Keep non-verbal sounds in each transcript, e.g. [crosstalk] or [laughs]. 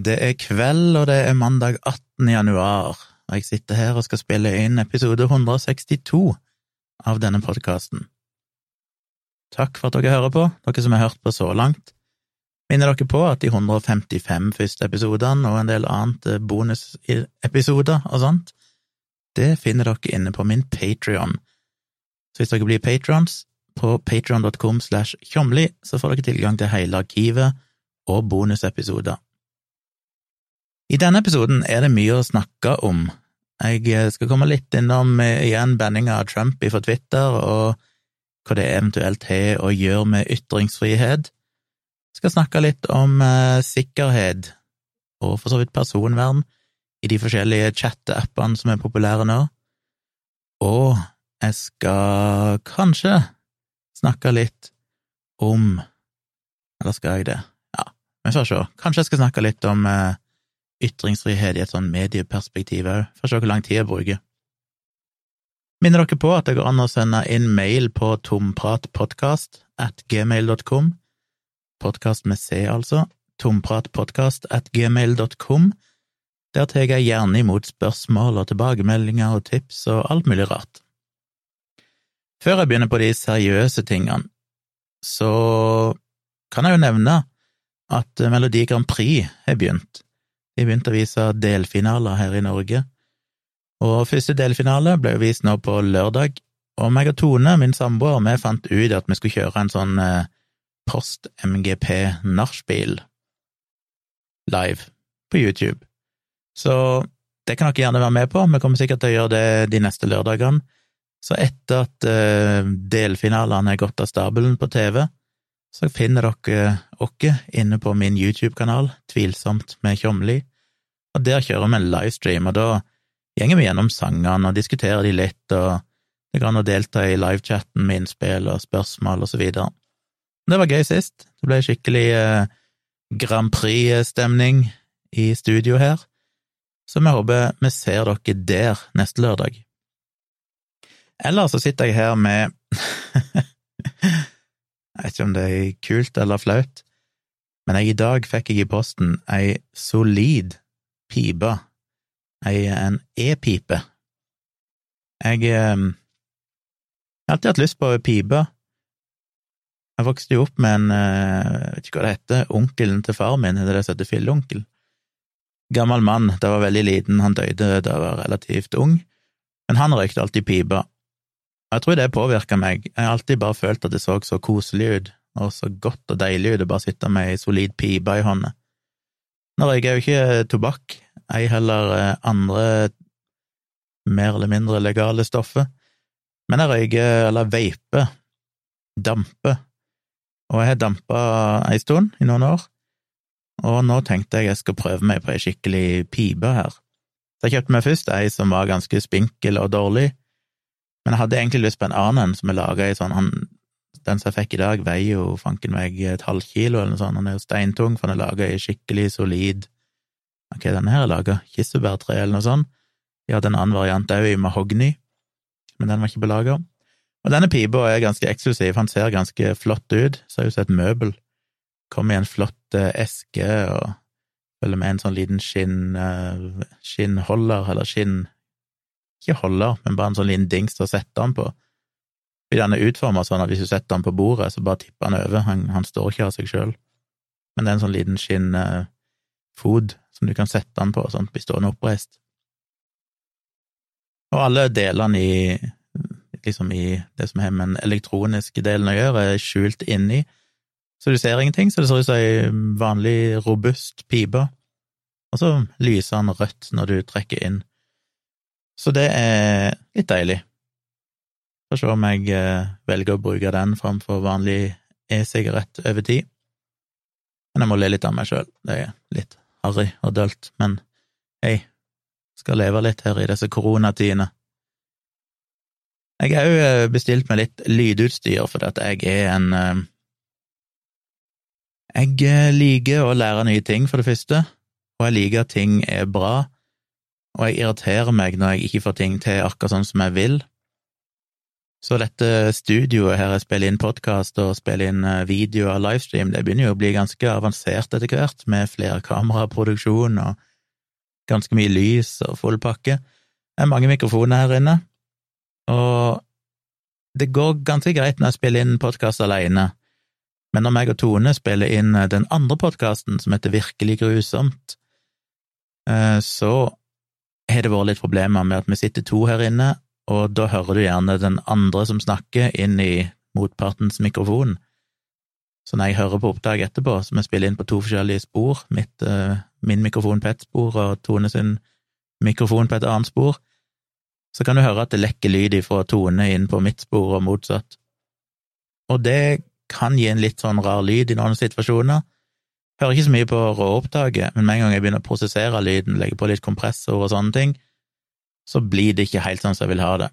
Det er kveld, og det er mandag 18. januar, og jeg sitter her og skal spille inn episode 162 av denne podkasten. Takk for at dere hører på, dere som har hørt på så langt. Minner dere på at de 155 første episodene og en del annet eh, bonusepisoder og sånt, det finner dere inne på min Patrion. Så hvis dere blir patrons på patrion.com slash tjomli, så får dere tilgang til hele arkivet og bonusepisoder. I denne episoden er det mye å snakke om. Jeg eh, skal komme litt innom eh, igjen banninga av Trump fra Twitter, og hva det eventuelt har å gjøre med ytringsfrihet. Jeg skal snakke litt om eh, sikkerhet, og for så vidt personvern, i de forskjellige chatteappene som er populære nå. Og jeg skal kanskje snakke litt om Eller skal jeg det? Ja, vi får se. Kanskje jeg skal snakke litt om eh, ytringsfrihet i et sånn medieperspektiv òg. å se hvor lang tid jeg bruker. Minner dere på at det går an å sende inn mail på tompratpodkast at gmail.com. Podkast med C, altså. Tompratpodkast at gmail.com. Der tar jeg gjerne imot spørsmål og tilbakemeldinger og tips og alt mulig rart. Før jeg begynner på de seriøse tingene, så kan jeg jo nevne at Melodi Grand Prix har begynt. De begynte å vise delfinaler her i Norge, og første delfinale ble vist nå på lørdag, og meg og Tone, min samboer, vi fant ut at vi skulle kjøre en sånn eh, post-MGP-nachspiel live på YouTube. Så det kan dere gjerne være med på, vi kommer sikkert til å gjøre det de neste lørdagene. Så etter at uh, delfinalene er gått av stabelen på TV, så finner dere oss inne på min YouTube-kanal, Tvilsomt med Tjomli, og der kjører vi en livestream, og da gjenger vi gjennom sangene og diskuterer de litt, og det går an å delta i livechatten med innspill og spørsmål og så videre. Det var gøy sist, det ble skikkelig uh, Grand Prix-stemning i studio her, så vi håper vi ser dere der neste lørdag. Eller så sitter jeg her med [laughs] Jeg vet ikke om det er kult eller flaut, men jeg, i dag fikk jeg i posten ei solid pipe, ei, en e-pipe. Jeg, jeg har alltid hatt lyst på pipe. Jeg vokste jo opp med en, eh, jeg vet ikke hva det heter, onkelen til far min, er det det som heter filleonkel? Gammel mann, da var veldig liten, han døde da jeg var relativt ung, men han røykte alltid pipe, jeg tror det påvirka meg. Jeg har alltid bare følt at det så så koselig ut, og så godt og deilig ut å bare sitte med ei solid pipe i hånda. Nå røyker jeg jo ikke tobakk, ei heller eh, andre mer eller mindre legale stoffer, men jeg røyker, eller veiper, damper, og jeg har dampa ei stund, i noen år, og nå tenkte jeg jeg skal prøve meg på ei skikkelig pipe her. Så jeg kjøpte meg først ei som var ganske spinkel og dårlig, men jeg hadde egentlig lyst på en annen som er laga i sånn Den som jeg fikk i dag, veier jo fanken meg et halvt kilo eller noe sånt. Den er jo steintung, for den er laga i skikkelig solid Ok, denne her er laga kirsebærtre eller noe sånt. De hadde en annen variant òg, i mahogni, men den var ikke på lager. Og denne pipa er ganske eksklusiv, han ser ganske flott ut, ser ut som et møbel. Kommer i en flott eh, eske og følger med en sånn liten skinn, uh, skinnholder, eller skinn ikke holder, men bare en sånn liten dings til å sette den på. Den er utforma sånn at hvis du setter den på bordet, så bare tipper den over, han, han står ikke av seg sjøl. Men det er en sånn liten skinnfod eh, som du kan sette den på, sånn blir stående oppreist. Og alle delene i liksom i det som har med den elektroniske delen å gjøre, er skjult inni, så du ser ingenting, så det ser ut som ei vanlig, robust pipe, og så lyser den rødt når du trekker inn. Så det er litt deilig. Får se om jeg eh, velger å bruke den framfor vanlig e-sigarett over tid. Men jeg må le litt av meg sjøl. Det er litt harry og dølt, men hei, skal leve litt her i disse koronatidene. Jeg har òg eh, bestilt meg litt lydutstyr, fordi at jeg er en eh, Jeg liker å lære nye ting, for det første, og jeg liker at ting er bra, og jeg irriterer meg når jeg ikke får ting til akkurat sånn som jeg vil. Så dette studioet her jeg spiller inn podkast og spiller inn eh, video av livestream, det begynner jo å bli ganske avansert etter hvert, med flerkameraproduksjon og ganske mye lys og full pakke. Det er mange mikrofoner her inne, og det går ganske greit når jeg spiller inn podkast alene, men når meg og Tone spiller inn eh, den andre podkasten, som heter Virkelig grusomt, eh, så har det vært litt problemer med at vi sitter to her inne, og da hører du gjerne den andre som snakker, inn i motpartens mikrofon. Så når jeg hører på opptak etterpå, som jeg spiller inn på to forskjellige spor, mitt, uh, min mikrofon på ett spor og Tone sin mikrofon på et annet spor, så kan du høre at det lekker lyd ifra Tone inn på mitt spor og motsatt. Og det kan gi en litt sånn rar lyd i noen situasjoner. Hører ikke så mye på råopptaket, men med en gang jeg begynner å prosessere lyden, legge på litt kompressor og sånne ting, så blir det ikke helt sånn som jeg vil ha det.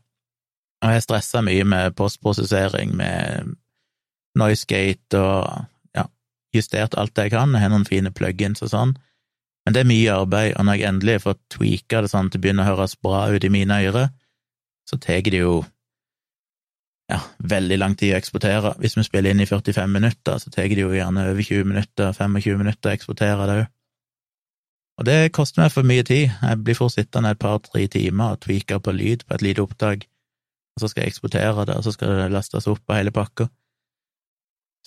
Og jeg stressa mye med postprosessering, med Noisegate og ja, justert alt det jeg kan. Jeg har noen fine plugins og sånn, men det er mye arbeid, og når jeg endelig får tweaka det sånn at det begynner å høres bra ut i mine ører, så tar det jo ja, veldig lang tid å eksportere. Hvis vi spiller inn i 45 minutter, så tar det jo gjerne over 20 minutter, 25 minutter å eksportere det òg. Og det koster meg for mye tid. Jeg blir fort sittende et par–tre timer og tweake på lyd på et lite opptak, og så skal jeg eksportere det, og så skal det lastes opp på hele pakka.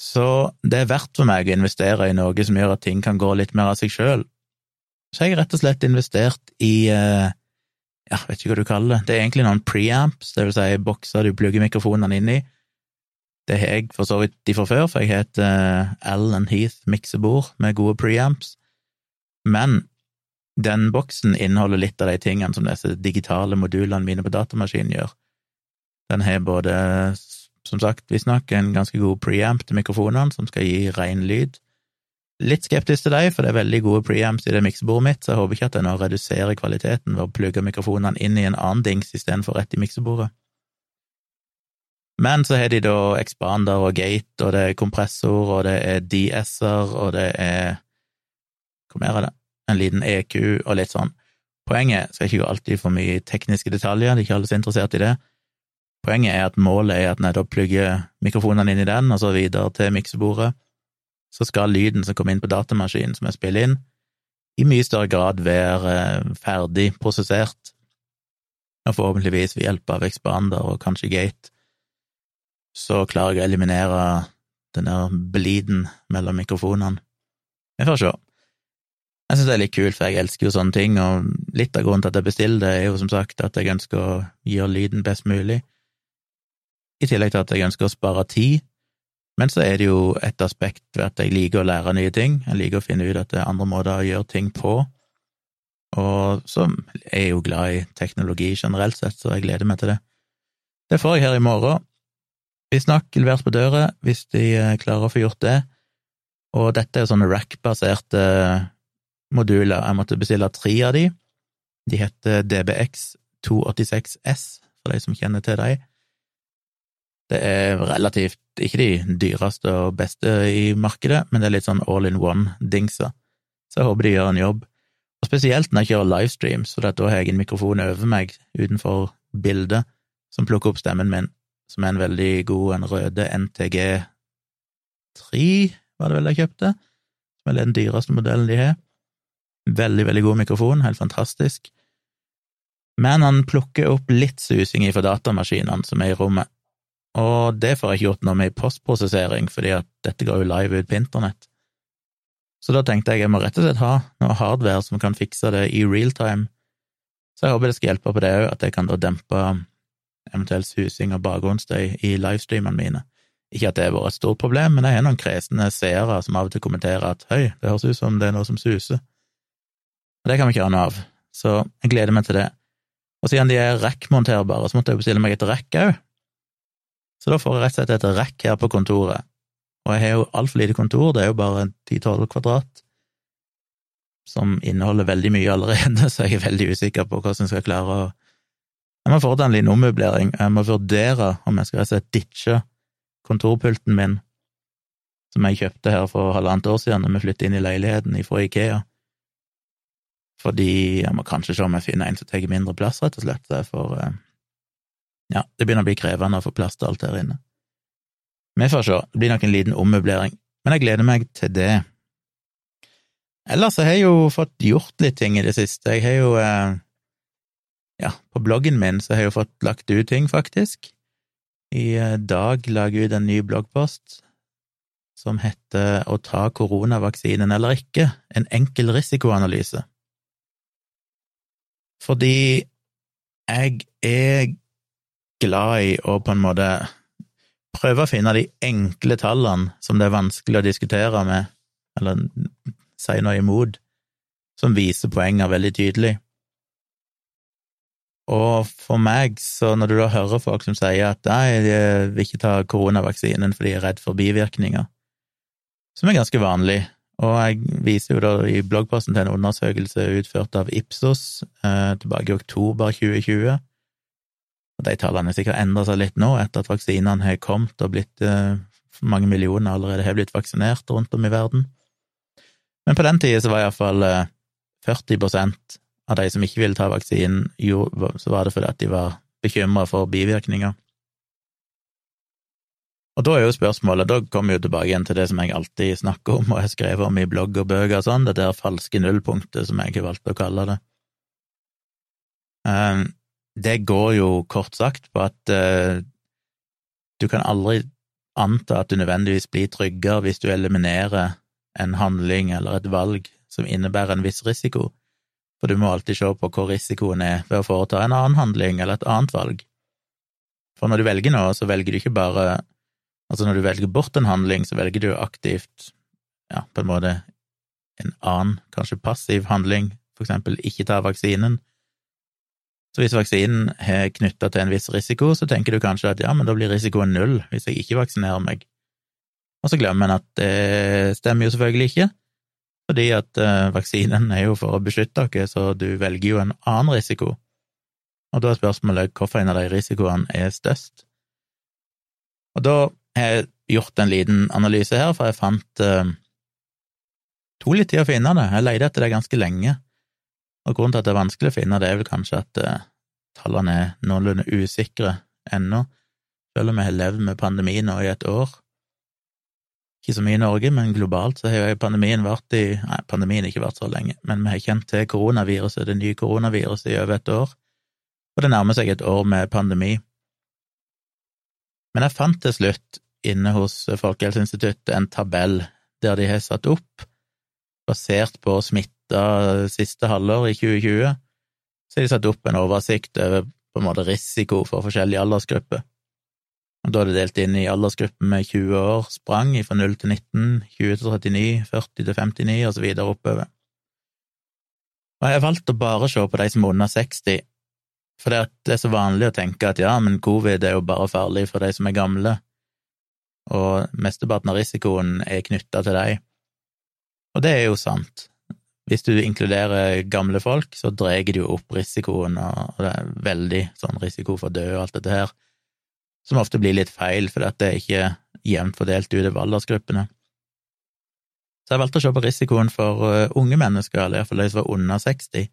Så det er verdt for meg å investere i noe som gjør at ting kan gå litt mer av seg sjøl. Så jeg har rett og slett investert i eh, ja, vet ikke hva du kaller det, det er egentlig noen preamps, det vil si bokser du plugger mikrofonene inn i. Det har jeg for så vidt de fra før, for jeg heter et uh, Heath miksebord med gode preamps, men den boksen inneholder litt av de tingene som disse digitale modulene mine på datamaskinen gjør. Den har både, som sagt, visstnok en ganske god preamp til mikrofonene, som skal gi ren lyd. Litt skeptisk til dem, for det er veldig gode preamps i det miksebordet mitt, så jeg håper ikke at jeg nå reduserer kvaliteten ved å plugge mikrofonene inn i en annen dings istedenfor rett i miksebordet. Men så har de da expander og gate, og det er kompressor, og det er DS-er, og det er Hvor mer er det? En liten EQ og litt sånn. Poenget skal ikke gå alltid for mye tekniske detaljer, det er ikke alle som er interessert i det. Poenget er at målet er at når jeg da plugger mikrofonene inn i den, og så videre til miksebordet, så skal lyden som kommer inn på datamaskinen som jeg spiller inn, i mye større grad være eh, ferdig prosessert, og forhåpentligvis ved hjelp av expander og kanskje gate, så klarer jeg å eliminere den der bleeden mellom mikrofonene. Vi får se. Jeg synes det er litt kult, for jeg elsker jo sånne ting, og litt av grunnen til at jeg bestiller det, er jo som sagt at jeg ønsker å gjøre lyden best mulig, i tillegg til at jeg ønsker å spare tid. Men så er det jo et aspekt ved at jeg liker å lære nye ting, jeg liker å finne ut at det er andre måter å gjøre ting på, og så er jeg jo glad i teknologi generelt sett, så jeg gleder meg til det. Det får jeg her i morgen. Visstnok levert på døra, hvis de eh, klarer å få gjort det. Og dette er jo sånne rack-baserte moduler. Jeg måtte bestille tre av de. De heter DBX 286S, for de som kjenner til dem. Det er relativt ikke de dyreste og beste i markedet, men det er litt sånn all in one-dingser. Så jeg håper de gjør en jobb. Og spesielt når jeg kjører livestreams, for da har jeg en mikrofon over meg utenfor bildet som plukker opp stemmen min, som er en veldig god, en røde NTG 3, var det vel jeg kjøpte, som er den dyreste modellen de har. Veldig, veldig god mikrofon, helt fantastisk. Men han plukker opp litt susing fra datamaskinene som er i rommet, og det får jeg ikke gjort noe med i postprosessering, fordi at dette går jo live ut på internett. Så da tenkte jeg jeg må rett og slett ha noe hardware som kan fikse det i real time, så jeg håper det skal hjelpe på det òg, at jeg kan da dempe eventuell susing og bakgrunnsstøy i livestreamene mine. Ikke at det har vært et stort problem, men jeg har noen kresne seere som av og til kommenterer at høy, det høres ut som det er noe som suser. Og det kan vi ikke ha noe av, så jeg gleder meg til det. Og siden de er rack-monterbare, så måtte jeg bestille meg et rack òg. Så da får jeg rett og slett et rack her på kontoret. Og jeg har jo altfor lite kontor, det er jo bare 10-12 kvadrat, som inneholder veldig mye allerede, [laughs] så jeg er veldig usikker på hvordan jeg skal klare å Jeg må foreta en liten ommøblering, jeg må vurdere om jeg skal rett og slett ditche kontorpulten min, som jeg kjøpte her for halvannet år siden da vi flyttet inn i leiligheten fra Ikea fordi jeg må kanskje se om jeg finner en som tar mindre plass, rett og slett. Så jeg får, eh, ja, det begynner å bli krevende å få plass til alt her inne. Vi får se, det blir nok en liten ommøblering, men jeg gleder meg til det. Ellers har jeg jo fått gjort litt ting i det siste. Jeg har jo eh, Ja, på bloggen min så har jeg jo fått lagt ut ting, faktisk. I eh, dag lager jeg ut en ny bloggpost som heter Å ta koronavaksinen eller ikke, en enkel risikoanalyse. Fordi jeg er glad i å på en måte prøve å finne de enkle tallene som det er vanskelig å diskutere med, eller si noe imot, som viser poenger veldig tydelig. Og for meg, så når du da hører folk som sier at nei, de vil ikke ta koronavaksinen fordi de er redd for bivirkninger, som er ganske vanlig, og jeg viser jo da i bloggposten til en undersøkelse utført av Ipsos eh, tilbake i oktober 2020, og de tallene har sikkert endra seg litt nå, etter at vaksinene har kommet og blitt eh, mange millioner allerede har blitt vaksinert rundt om i verden. Men på den tida så var iallfall 40 eh, av de som ikke ville ta vaksinen, så var det fordi at de var bekymra for bivirkninger. Og da er jo spørsmålet, da kommer vi jo tilbake igjen til det som jeg alltid snakker om og jeg skrev om i blogg og bøker og sånn, det der falske nullpunktet, som jeg har valgt å kalle det. Um, det går jo kort sagt på at uh, du kan aldri anta at du nødvendigvis blir tryggere hvis du eliminerer en handling eller et valg som innebærer en viss risiko, for du må alltid se på hvor risikoen er ved å foreta en annen handling eller et annet valg. For når du velger noe, så velger du ikke bare Altså, når du velger bort en handling, så velger du aktivt, ja, på en måte en annen, kanskje passiv handling, for eksempel ikke ta vaksinen, så hvis vaksinen er knytta til en viss risiko, så tenker du kanskje at ja, men da blir risikoen null hvis jeg ikke vaksinerer meg. Og så glemmer en at det stemmer jo selvfølgelig ikke, fordi at uh, vaksinen er jo for å beskytte dere, så du velger jo en annen risiko. Og da er spørsmålet hvorfor en av de risikoene er størst. Og da har gjort en liten analyse her, for jeg fant eh, tok litt tid å finne det, jeg leide etter det ganske lenge. Og grunnen til at det er vanskelig å finne, det er vel kanskje at eh, tallene er noenlunde usikre ennå, selv om vi har levd med pandemi nå i et år. Ikke så mye i Norge, men globalt så har jo pandemien vært i Nei, pandemien har ikke vært så lenge, men vi har kjent til koronaviruset, det nye koronaviruset, i over et år, og det nærmer seg et år med pandemi. Men jeg fant til slutt inne hos Folkehelseinstituttet en tabell der de har satt opp, basert på smitta siste halvår i 2020, så har de satt opp en oversikt over på en måte risiko for forskjellige aldersgrupper. Og Da er det delt inn i aldersgrupper med 20 år sprang, fra 0 til 19, 20 til 39, 40 til 59 og så videre oppover. Og jeg valgte å bare se på de som er under 60, for det er så vanlig å tenke at ja, men covid er jo bare farlig for de som er gamle, og mesteparten av risikoen er knytta til dem. Og det er jo sant. Hvis du inkluderer gamle folk, så drar du jo opp risikoen, og det er veldig sånn risiko for å dø og alt dette her, som ofte blir litt feil, at det er ikke jevnt fordelt utover aldersgruppene. Så jeg valgte å se på risikoen for uh, unge mennesker, eller iallfall de som var under 60,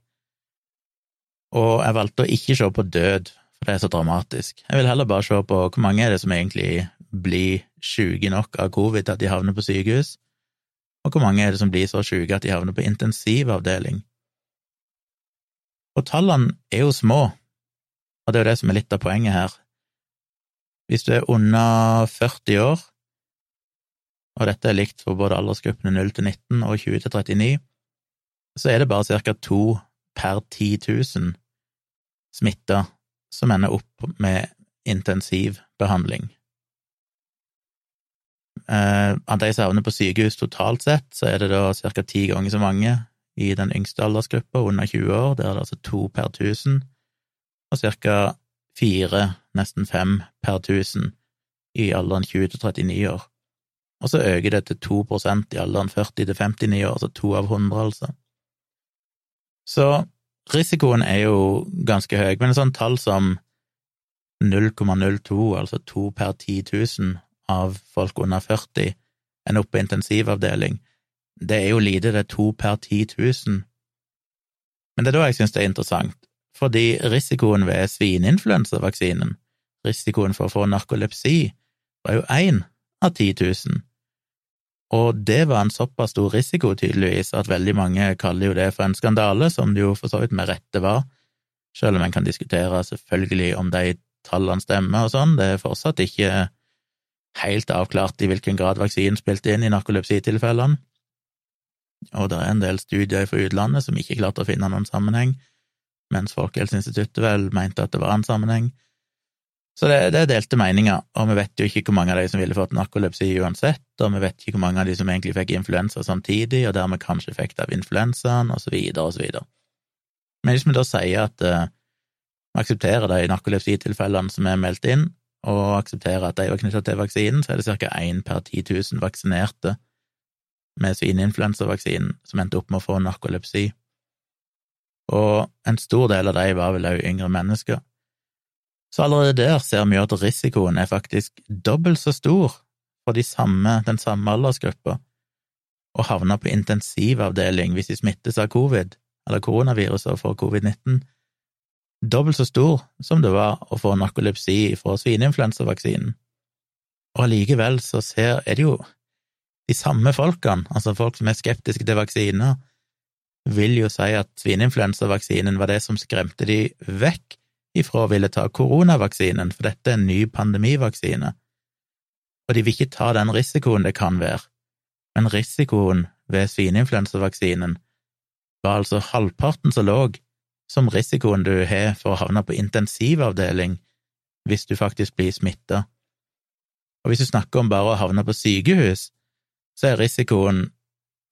og jeg valgte å ikke se på død, for det er så dramatisk. Jeg vil heller bare se på hvor mange er det som egentlig blir syke nok av covid at de havner på sykehus, og hvor mange er det som blir så syke at de havner på intensivavdeling? Og tallene er jo små, og det er jo det som er litt av poenget her. Hvis du er under 40 år, og dette er likt for både aldersgruppene 0 til 19 og 20 til 39, så er det bare ca. to per 10 000 smitta som ender opp med intensivbehandling. Eh, av de som havner på sykehus totalt sett, så er det da ca. ti ganger så mange i den yngste aldersgruppa, under 20 år, der er det altså to per 1000, og ca. fire, nesten fem per 1000 i alderen 20 til 39 år. Og så øker det til 2% i alderen 40 til 59 år, altså to av 100, altså. Så risikoen er jo ganske høy, men et sånt tall som 0,02, altså to per 10 000, av folk under 40 enn oppe på intensivavdeling. Det er jo lite, det er to per 10 000. Men det er da jeg synes det er interessant, fordi risikoen ved svineinfluensavaksinen, risikoen for å få narkolepsi var jo én av 10 000. Og det var en såpass stor risiko, tydeligvis, at veldig mange kaller jo det for en skandale, som det jo for så vidt med rette var, selv om en kan diskutere selvfølgelig om de tallene stemmer og sånn, det er fortsatt ikke helt avklart i hvilken grad vaksinen spilte inn i narkolepsitilfellene, og det er en del studier fra utlandet som ikke klarte å finne noen sammenheng, mens Folkehelseinstituttet vel mente at det var en sammenheng. Så det, det, er delte meninger, og vi vet jo ikke hvor mange av de som ville fått narkolepsi uansett, og vi vet ikke hvor mange av de som egentlig fikk influensa samtidig, og dermed kanskje fikk det av influensaen, og så videre og så videre. Men hvis vi da sier at uh, vi aksepterer de narkolepsitilfellene som er meldt inn, og aksepterer at de var knytta til vaksinen, så er det ca. én per 10 000 vaksinerte med svineinfluensavaksinen som endte opp med å få narkolepsi. Og en stor del av de var vel òg yngre mennesker. Så allerede der ser vi at risikoen er faktisk dobbelt så stor for de samme, den samme aldersgruppa å havne på intensivavdeling hvis de smittes av covid, eller koronaviruset og får covid-19, dobbelt så stor som det var å få narkolepsi fra svineinfluensavaksinen. Og allikevel så ser, er det jo de samme folkene, altså folk som er skeptiske til vaksiner, vil jo si at svineinfluensavaksinen var det som skremte de vekk ifra å ville ta koronavaksinen, for dette er en ny pandemivaksine, og de vil ikke ta den risikoen det kan være. Men risikoen ved svineinfluensavaksinen var altså halvparten så låg som risikoen du har for å havne på intensivavdeling hvis du faktisk blir smitta. Og hvis du snakker om bare å havne på sykehus, så er risikoen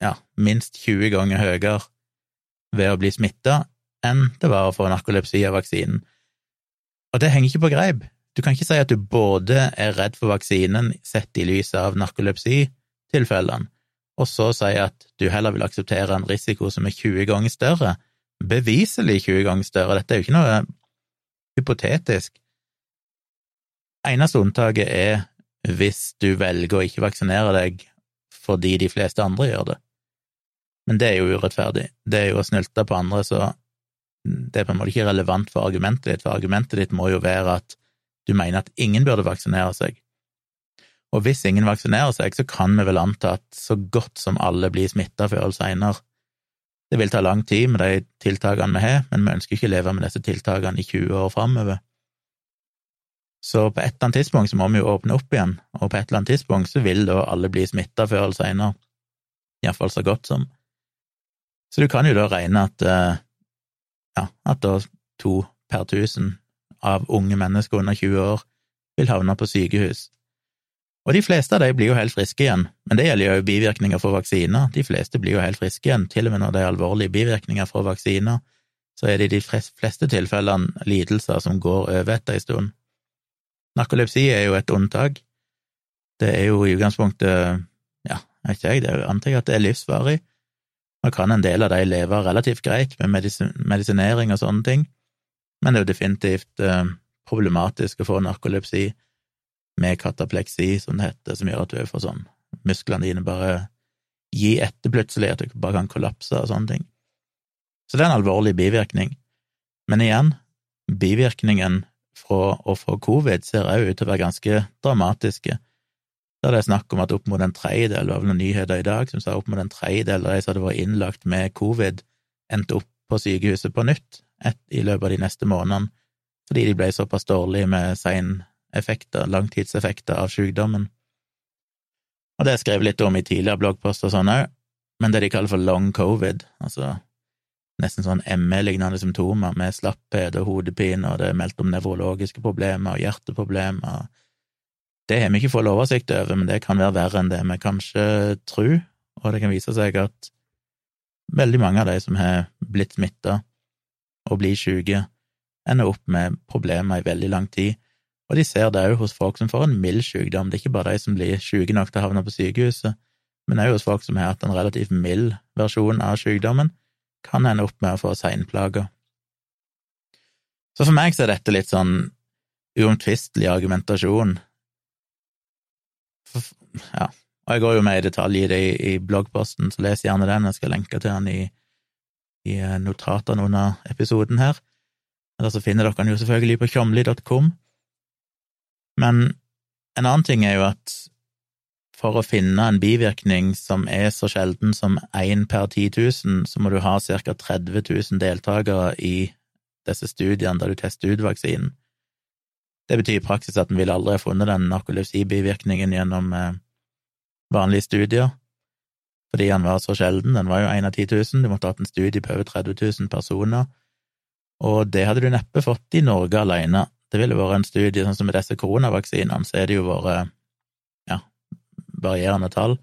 ja, minst 20 ganger høyere ved å bli smitta enn det var å få narkolepsi av vaksinen. Og det henger ikke på greip. Du kan ikke si at du både er redd for vaksinen sett i lys av narkolepsitilfellene, og så si at du heller vil akseptere en risiko som er 20 ganger større, beviselig 20 ganger større. Dette er jo ikke noe hypotetisk. Eneste unntaket er hvis du velger å ikke vaksinere deg fordi de fleste andre gjør det. Men det er jo urettferdig. Det er jo å snylte på andre, så det er på en måte ikke relevant for argumentet ditt, for argumentet ditt må jo være at du mener at ingen burde vaksinere seg. Og hvis ingen vaksinerer seg, så kan vi vel anta at så godt som alle blir smitta før eller seinere. Det vil ta lang tid med de tiltakene vi har, men vi ønsker ikke å leve med disse tiltakene i 20 år framover. Så på et eller annet tidspunkt så må vi jo åpne opp igjen, og på et eller annet tidspunkt så vil da alle bli smitta før eller seinere, iallfall så godt som. Så du kan jo da regne at eh, ja, at da to per tusen av unge mennesker under 20 år vil havne på sykehus. Og de fleste av de blir jo helt friske igjen, men det gjelder jo bivirkninger for vaksiner. De fleste blir jo helt friske igjen, til og med når det er alvorlige bivirkninger fra vaksiner, så er det i de fleste tilfellene lidelser som går over etter en stund. Narkolepsi er jo et unntak. Det er jo i utgangspunktet, ja, vet ikke jeg, det antar jeg at det er livsvarig. Nå kan en del av de leve relativt greit med medisinering og sånne ting, men det er jo definitivt eh, problematisk å få narkolepsi med katapleksi, som det heter, som gjør at du får sånn musklene dine bare gi etter plutselig, at du bare kan kollapse og sånne ting. Så det er en alvorlig bivirkning. Men igjen, bivirkningen fra å få covid ser også ut til å være ganske dramatiske. Der det er snakk om at opp mot en tredjedel, det var vel noen nyheter i dag som sa opp mot en tredjedel av de som hadde vært innlagt med covid, endte opp på sykehuset på nytt et, i løpet av de neste månedene, fordi de ble såpass dårlige med seineffekter, langtidseffekter av sykdommen. Og det jeg skrevet litt om i tidligere bloggposter og sånn òg, men det de kaller for long covid, altså nesten sånn ME-lignende symptomer med slapphet og hodepine, og det er meldt om nevrologiske problemer og hjerteproblemer. Det har vi ikke fått oversikt over, men det kan være verre enn det vi kanskje tror, og det kan vise seg at veldig mange av de som har blitt smitta og blir syke, ender opp med problemer i veldig lang tid, og de ser det òg hos folk som får en mild sykdom. Det er ikke bare de som blir syke nok til å havne på sykehuset, men òg hos folk som har hatt en relativt mild versjon av sykdommen, kan ende opp med å få seinplager. Så for meg så er dette litt sånn uomtvistelig argumentasjon. Ja, og jeg går jo med i detalj i det i, i bloggposten, så les gjerne den, jeg skal lenke til den i, i eh, notatene under episoden her. Eller så finner dere den jo selvfølgelig på tjomli.com. Men en annen ting er jo at for å finne en bivirkning som er så sjelden som én per 10 000, så må du ha ca. 30 000 deltakere i disse studiene der du tester ut vaksinen. Det betyr i praksis at en ville aldri ha funnet den narkolepsibivirkningen gjennom eh, vanlige studier, fordi han var så sjelden. Den var jo én av 10 000, du måtte ha hatt en studie på over 30 000 personer, og det hadde du neppe fått i Norge alene. Det ville vært en studie sånn som med disse koronavaksinene, så er det jo vært ja, varierende tall,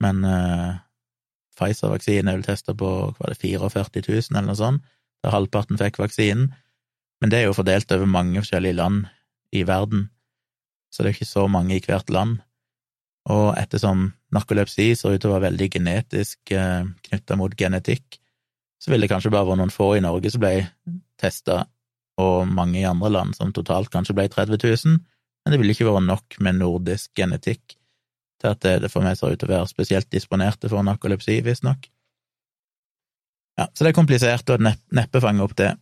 men eh, Pfizer-vaksinen er vel testa på hva det, 44 000 eller noe sånt, da halvparten fikk vaksinen, men det er jo fordelt over mange forskjellige land i verden, så det er ikke så mange i hvert land. Og ettersom narkolepsi ser ut til å være veldig genetisk eh, knytta mot genetikk, så ville det kanskje bare vært noen få i Norge som ble testa, og mange i andre land som totalt kanskje ble 30 000, men det ville ikke vært nok med nordisk genetikk til at det, for meg ser ut til å være spesielt disponerte for narkolepsi, visstnok. Ja, så det er komplisert å neppe fange opp det.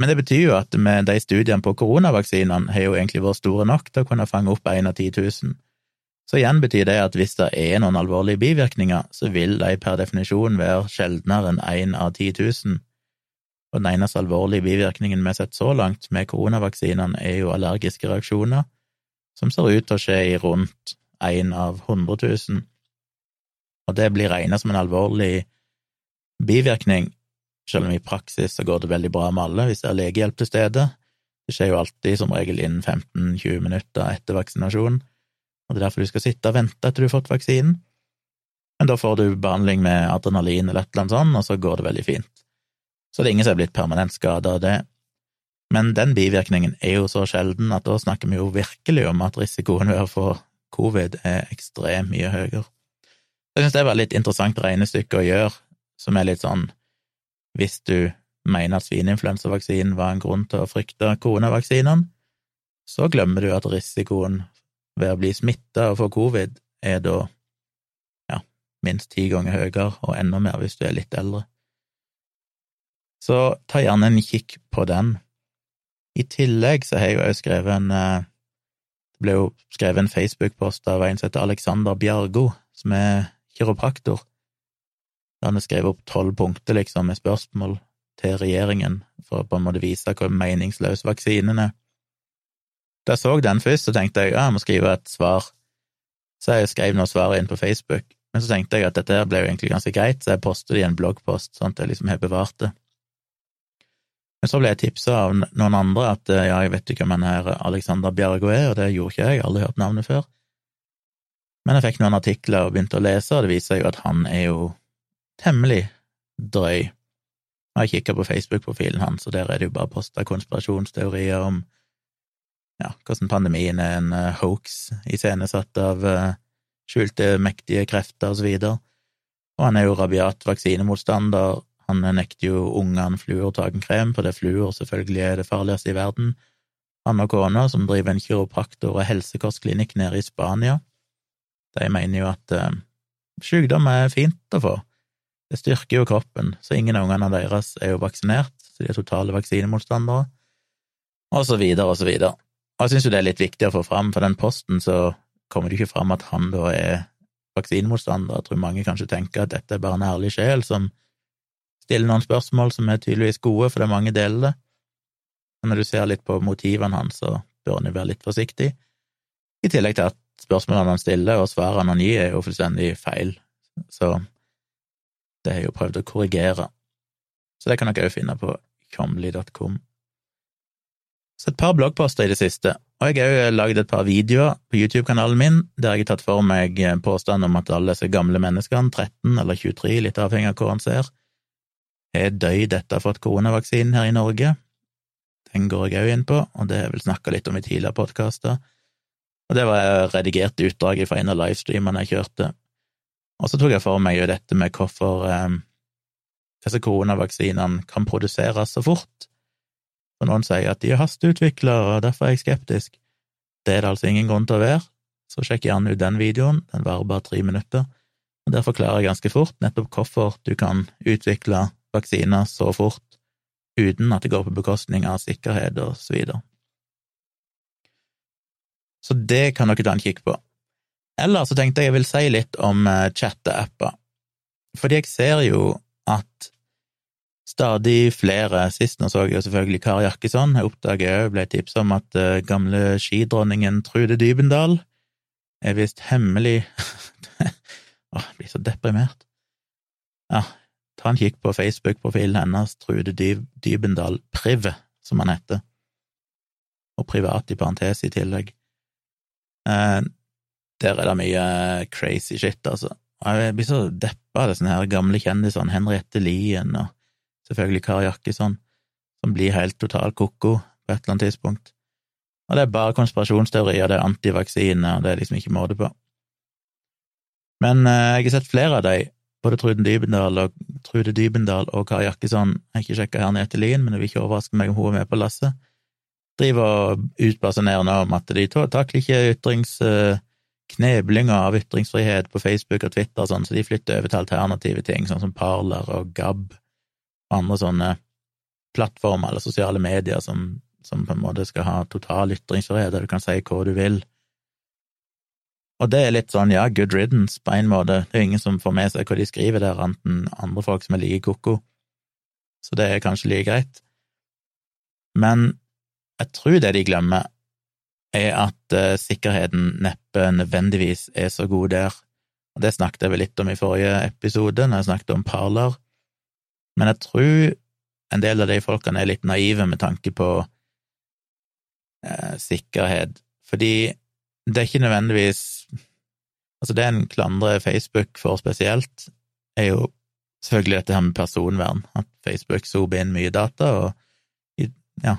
Men det betyr jo at med de studiene på koronavaksinene har jo egentlig vært store nok til å kunne fange opp én av 10 000. Så igjen betyr det at hvis det er noen alvorlige bivirkninger, så vil de per definisjon være sjeldnere enn én av 10 000. Og den eneste alvorlige bivirkningen vi har sett så langt med koronavaksinene, er jo allergiske reaksjoner, som ser ut til å skje i rundt én av 100 000. Og det blir regnet som en alvorlig bivirkning, selv om i praksis så går det veldig bra med alle hvis det er legehjelp til stede. Det skjer jo alltid som regel innen 15–20 minutter etter vaksinasjon, og det er derfor du skal sitte og vente etter du har fått vaksinen. Men da får du behandling med adrenalin eller et eller annet sånt, og så går det veldig fint. Så det er ingen som er blitt permanent skada av det. Men den bivirkningen er jo så sjelden at da snakker vi jo virkelig om at risikoen ved å få covid er ekstremt mye høyere. Jeg synes det var veldig interessant regnestykke å gjøre, som er litt sånn hvis du mener at svineinfluensavaksinen var en grunn til å frykte koronavaksinene, så glemmer du at risikoen ved å bli smitta og få covid er da ja, minst ti ganger høyere, og enda mer hvis du er litt eldre. Så ta gjerne en kikk på den. I tillegg så har jeg jo skrevet en eh, Det ble jo skrevet en Facebook-post av en som heter Alexander Bjargo, som er kiropraktor der han vi skrevet opp tolv punkter, liksom, med spørsmål til regjeringen for å på en måte vise hvor meningsløs vaksinen er. Da jeg så den først, så tenkte jeg ja, jeg må skrive et svar. Så jeg skrev noe svar inn på Facebook, men så tenkte jeg at dette ble jo egentlig ganske greit, så jeg postet det i en bloggpost, sånn at jeg liksom har bevart det. Men så ble jeg tipsa av noen andre at ja, jeg vet ikke hvem han her Alexander Bjergo er, og det gjorde ikke jeg, aldri hørt navnet før. Men jeg fikk noen artikler og begynte å lese, og det viser jo at han er jo temmelig drøy. Jeg har kikka på Facebook-profilen hans, og der er det jo bare posta konspirasjonsteorier om ja, hvordan pandemien er en uh, hoax iscenesatt av uh, skjulte, mektige krefter og så videre. Og han er jo rabiat vaksinemotstander. Han nekter jo ungene en krem, fordi fluor selvfølgelig er det farligste i verden. Han og kona, som driver en kiropraktor- og helsekostklinikk nede i Spania, de mener jo at uh, sykdom er fint å få. Det styrker jo kroppen, så ingen av ungene deres er jo vaksinert, så de er totale vaksinemotstandere, og så videre og så videre. Og jeg syns jo det er litt viktig å få fram, for den posten så kommer det ikke fram at han da er vaksinemotstander. Jeg tror mange kanskje tenker at dette er bare en ærlig sjel som stiller noen spørsmål som er tydeligvis gode, for det er mange deler det. Men når du ser litt på motivene hans, så bør han jo være litt forsiktig, i tillegg til at spørsmålene han stiller og svarene han gir, er jo fullstendig feil. Så det har jeg jo prøvd å korrigere, så det kan dere òg finne på comly.com. Så et par bloggposter i det siste, og jeg har òg lagd et par videoer på YouTube-kanalen min der jeg har tatt for meg påstanden om at alle disse gamle menneskene, 13 eller 23, litt avhengig av hvor han ser, har døyd etter å ha fått koronavaksinen her i Norge. Den går jeg òg inn på, og det har jeg vel snakka litt om i tidligere podkaster. Og det var redigert utdrag fra en av livestreamene jeg kjørte, og så tok jeg for meg jo dette med hvorfor eh, disse koronavaksinene kan produseres så fort. For noen sier at de er hasteutvikla, og derfor er jeg skeptisk. Det er det altså ingen grunn til å være, så sjekk gjerne ut den videoen, den varer bare tre minutter, og der forklarer jeg ganske fort nettopp hvorfor du kan utvikle vaksiner så fort uten at det går på bekostning av sikkerhet og så videre. Så det kan dere ta en kikk på. Eller så tenkte jeg jeg vil si litt om uh, chatteapper. Fordi jeg ser jo at stadig flere Sist nå så jeg jo selvfølgelig Kari Jakkesson. Jeg oppdaget òg, ble tipsa om at uh, gamle skidronningen Trude Dybendal er visst hemmelig [laughs] Åh, jeg blir så deprimert. Ja, ta en kikk på Facebook-profilen hennes, Trude Dybendal Priv, som han heter, og privat i parentes i tillegg. Eh, der er det mye crazy shit, altså. Jeg blir så deppa av sånne her gamle kjendisene, Henriette Lien og selvfølgelig Kari Jakkesson, som blir helt totalt ko-ko på et eller annet tidspunkt. Og det er bare konspirasjonsteorier, det er antivaksine, og det er liksom ikke måte på. Men eh, jeg har sett flere av dem, både Trude Dybendal og, Trude Dybendal og Kari Jakkesson. Jeg har ikke sjekka Henriette Lien, men det vil ikke overraske meg om hun er med på lasset. Driver og utbasunerer nå om at de takler ikke ytrings... Uh, kneblinga av ytringsfrihet på Facebook og Twitter og sånn, så de flytter over til alternative ting, sånn som Parler og Gab og andre sånne plattformer eller sosiale medier som, som på en måte skal ha total ytringsfrihet, der du kan si hva du vil. Og det er litt sånn, ja, good riddance på en måte, det er ingen som får med seg hva de skriver der, enten andre folk som er like ko-ko, så det er kanskje like greit. Men jeg tror det de glemmer, er at uh, sikkerheten neppe nødvendigvis er så god der. Og Det snakket jeg vel litt om i forrige episode, når jeg snakket om Parler. Men jeg tror en del av de folkene er litt naive med tanke på uh, sikkerhet, fordi det er ikke nødvendigvis Altså, det en klandrer Facebook for spesielt, er jo selvfølgelig dette her med personvern, at Facebook sober inn mye data, og ja,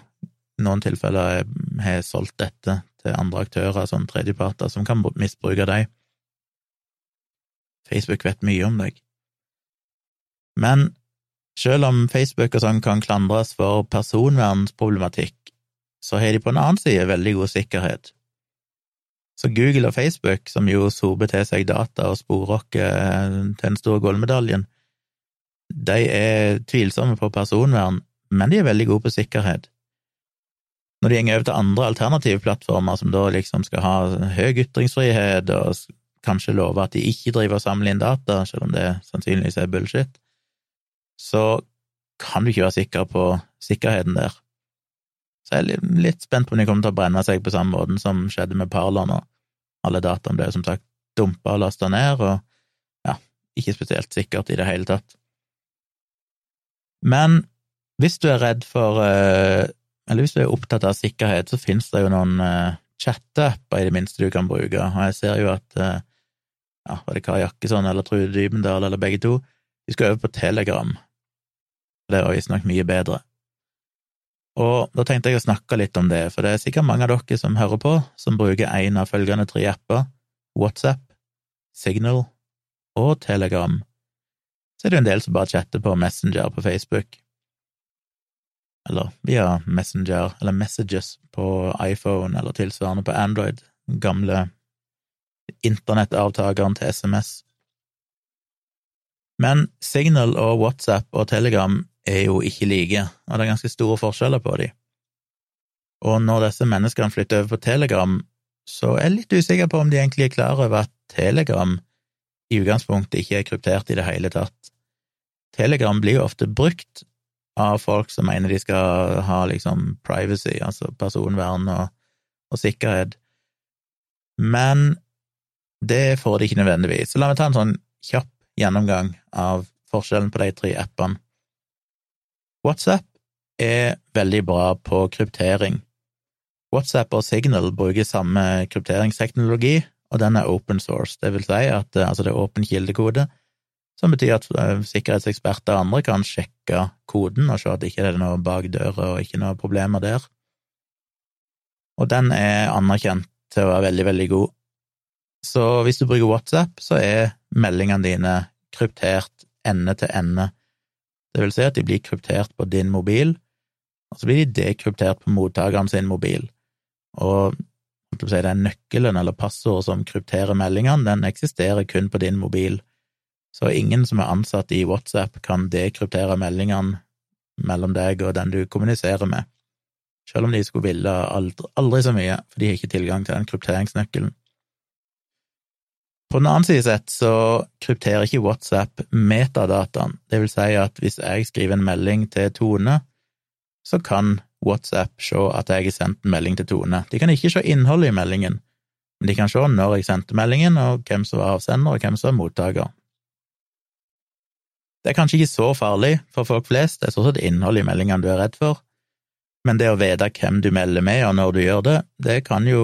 noen tilfeller har solgt dette til andre aktører, sånn tredjeparter, som kan misbruke deg. Facebook vet mye om deg. Men selv om Facebook og sånn kan klandres for personvernsproblematikk, så har de på en annen side veldig god sikkerhet. Så Google og Facebook, som jo sober til seg data og sporer oss til den store gullmedaljen, de er tvilsomme på personvern, men de er veldig gode på sikkerhet. Når de går over til andre alternative plattformer, som da liksom skal ha høy ytringsfrihet og kanskje love at de ikke driver og samler inn data, selv om det sannsynligvis er bullshit, så kan du ikke være sikker på sikkerheten der. Så jeg er litt spent på om de kommer til å brenne seg på samme måten som skjedde med Parler nå. Alle dataene ble som sagt dumpa og lasta ned, og ja, ikke spesielt sikkert i det hele tatt. Men hvis du er redd for eh, Eller hvis du er opptatt av sikkerhet, så finnes det jo noen uh, chatteapper i det minste du kan bruke, og jeg ser jo at uh, ja, var det Kari Jakkesson eller Trude Dybendal eller begge to, de skal øve på Telegram. Det var visstnok mye bedre. Og da tenkte jeg å snakke litt om det, for det er sikkert mange av dere som hører på, som bruker en av følgende tre apper, WhatsApp, Signal og Telegram. Så er det jo en del som bare chatter på Messenger på Facebook, eller via Messenger eller Messages på iPhone eller tilsvarende på Android, den gamle internettavtakeren til SMS. Men Signal og WhatsApp og Telegram er jo ikke like, og det er ganske store forskjeller på dem. Og når disse menneskene flytter over på Telegram, så er jeg litt usikker på om de egentlig er klar over at Telegram i utgangspunktet ikke er kryptert i det hele tatt. Telegram blir jo ofte brukt av folk som mener de skal ha liksom privacy, altså personvern og, og sikkerhet, men det får de ikke nødvendigvis. Så la meg ta en sånn kjapp gjennomgang av forskjellen på de tre appene. WhatsApp er veldig bra på kryptering. WhatsApp og Signal bruker samme krypteringsteknologi, og den er open source, det vil si at eh, altså det er åpen kildekode, som betyr at eh, sikkerhetseksperter og andre kan sjekke koden og se at det ikke er noe bak døra og ikke noe problemer der. Og den er anerkjent til å være veldig, veldig god. Så hvis du bruker WhatsApp, så er meldingene dine kryptert ende til ende det vil si at de blir kryptert på din mobil, og så blir de dekryptert på mottakeren sin mobil. Og den nøkkelen eller passordet som krypterer meldingene, den eksisterer kun på din mobil. Så ingen som er ansatt i WhatsApp kan dekryptere meldingene mellom deg og den du kommuniserer med. selv om de skulle ville aldri, aldri så mye, for de har ikke tilgang til den krypteringsnøkkelen. På den annen side sett så krypterer ikke WhatsApp metadataen, det vil si at hvis jeg skriver en melding til Tone, så kan WhatsApp se at jeg har sendt en melding til Tone. De kan ikke se innholdet i meldingen, men de kan se når jeg sendte meldingen, og hvem som var avsender, og hvem som var mottaker. Det er kanskje ikke så farlig for folk flest, det er stort sett innholdet i meldingene du er redd for, men det å vite hvem du melder med, og når du gjør det, det kan jo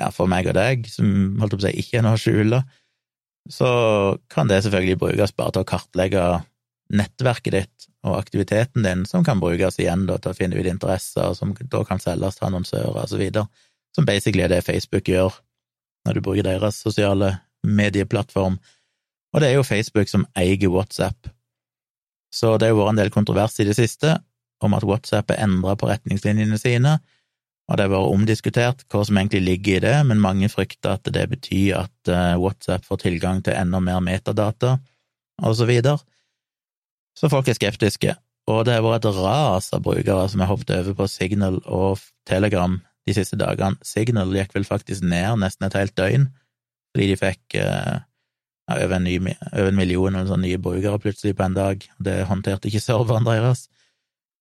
ja, for meg og deg, som holdt på å si ikke er noe å skjule, så kan det selvfølgelig brukes bare til å kartlegge nettverket ditt og aktiviteten din, som kan brukes igjen da, til å finne ut interesser, som da kan selges til annonsører videre, som basically er det Facebook gjør når du bruker deres sosiale medieplattform. Og det er jo Facebook som eier WhatsApp. Så det har vært en del kontrovers i det siste om at WhatsApp er endra på retningslinjene sine, og det har vært omdiskutert hva som egentlig ligger i det, men mange frykter at det betyr at eh, WhatsApp får tilgang til enda mer metadata, og så videre. Så folk er skeptiske, og det har vært et ras av brukere som har hoppet over på Signal og Telegram de siste dagene. Signal gikk vel faktisk ned nesten et helt døgn, fordi de fikk eh, over, en ny, over, en million sånn nye brukere plutselig på en dag, det håndterte ikke serveren deres.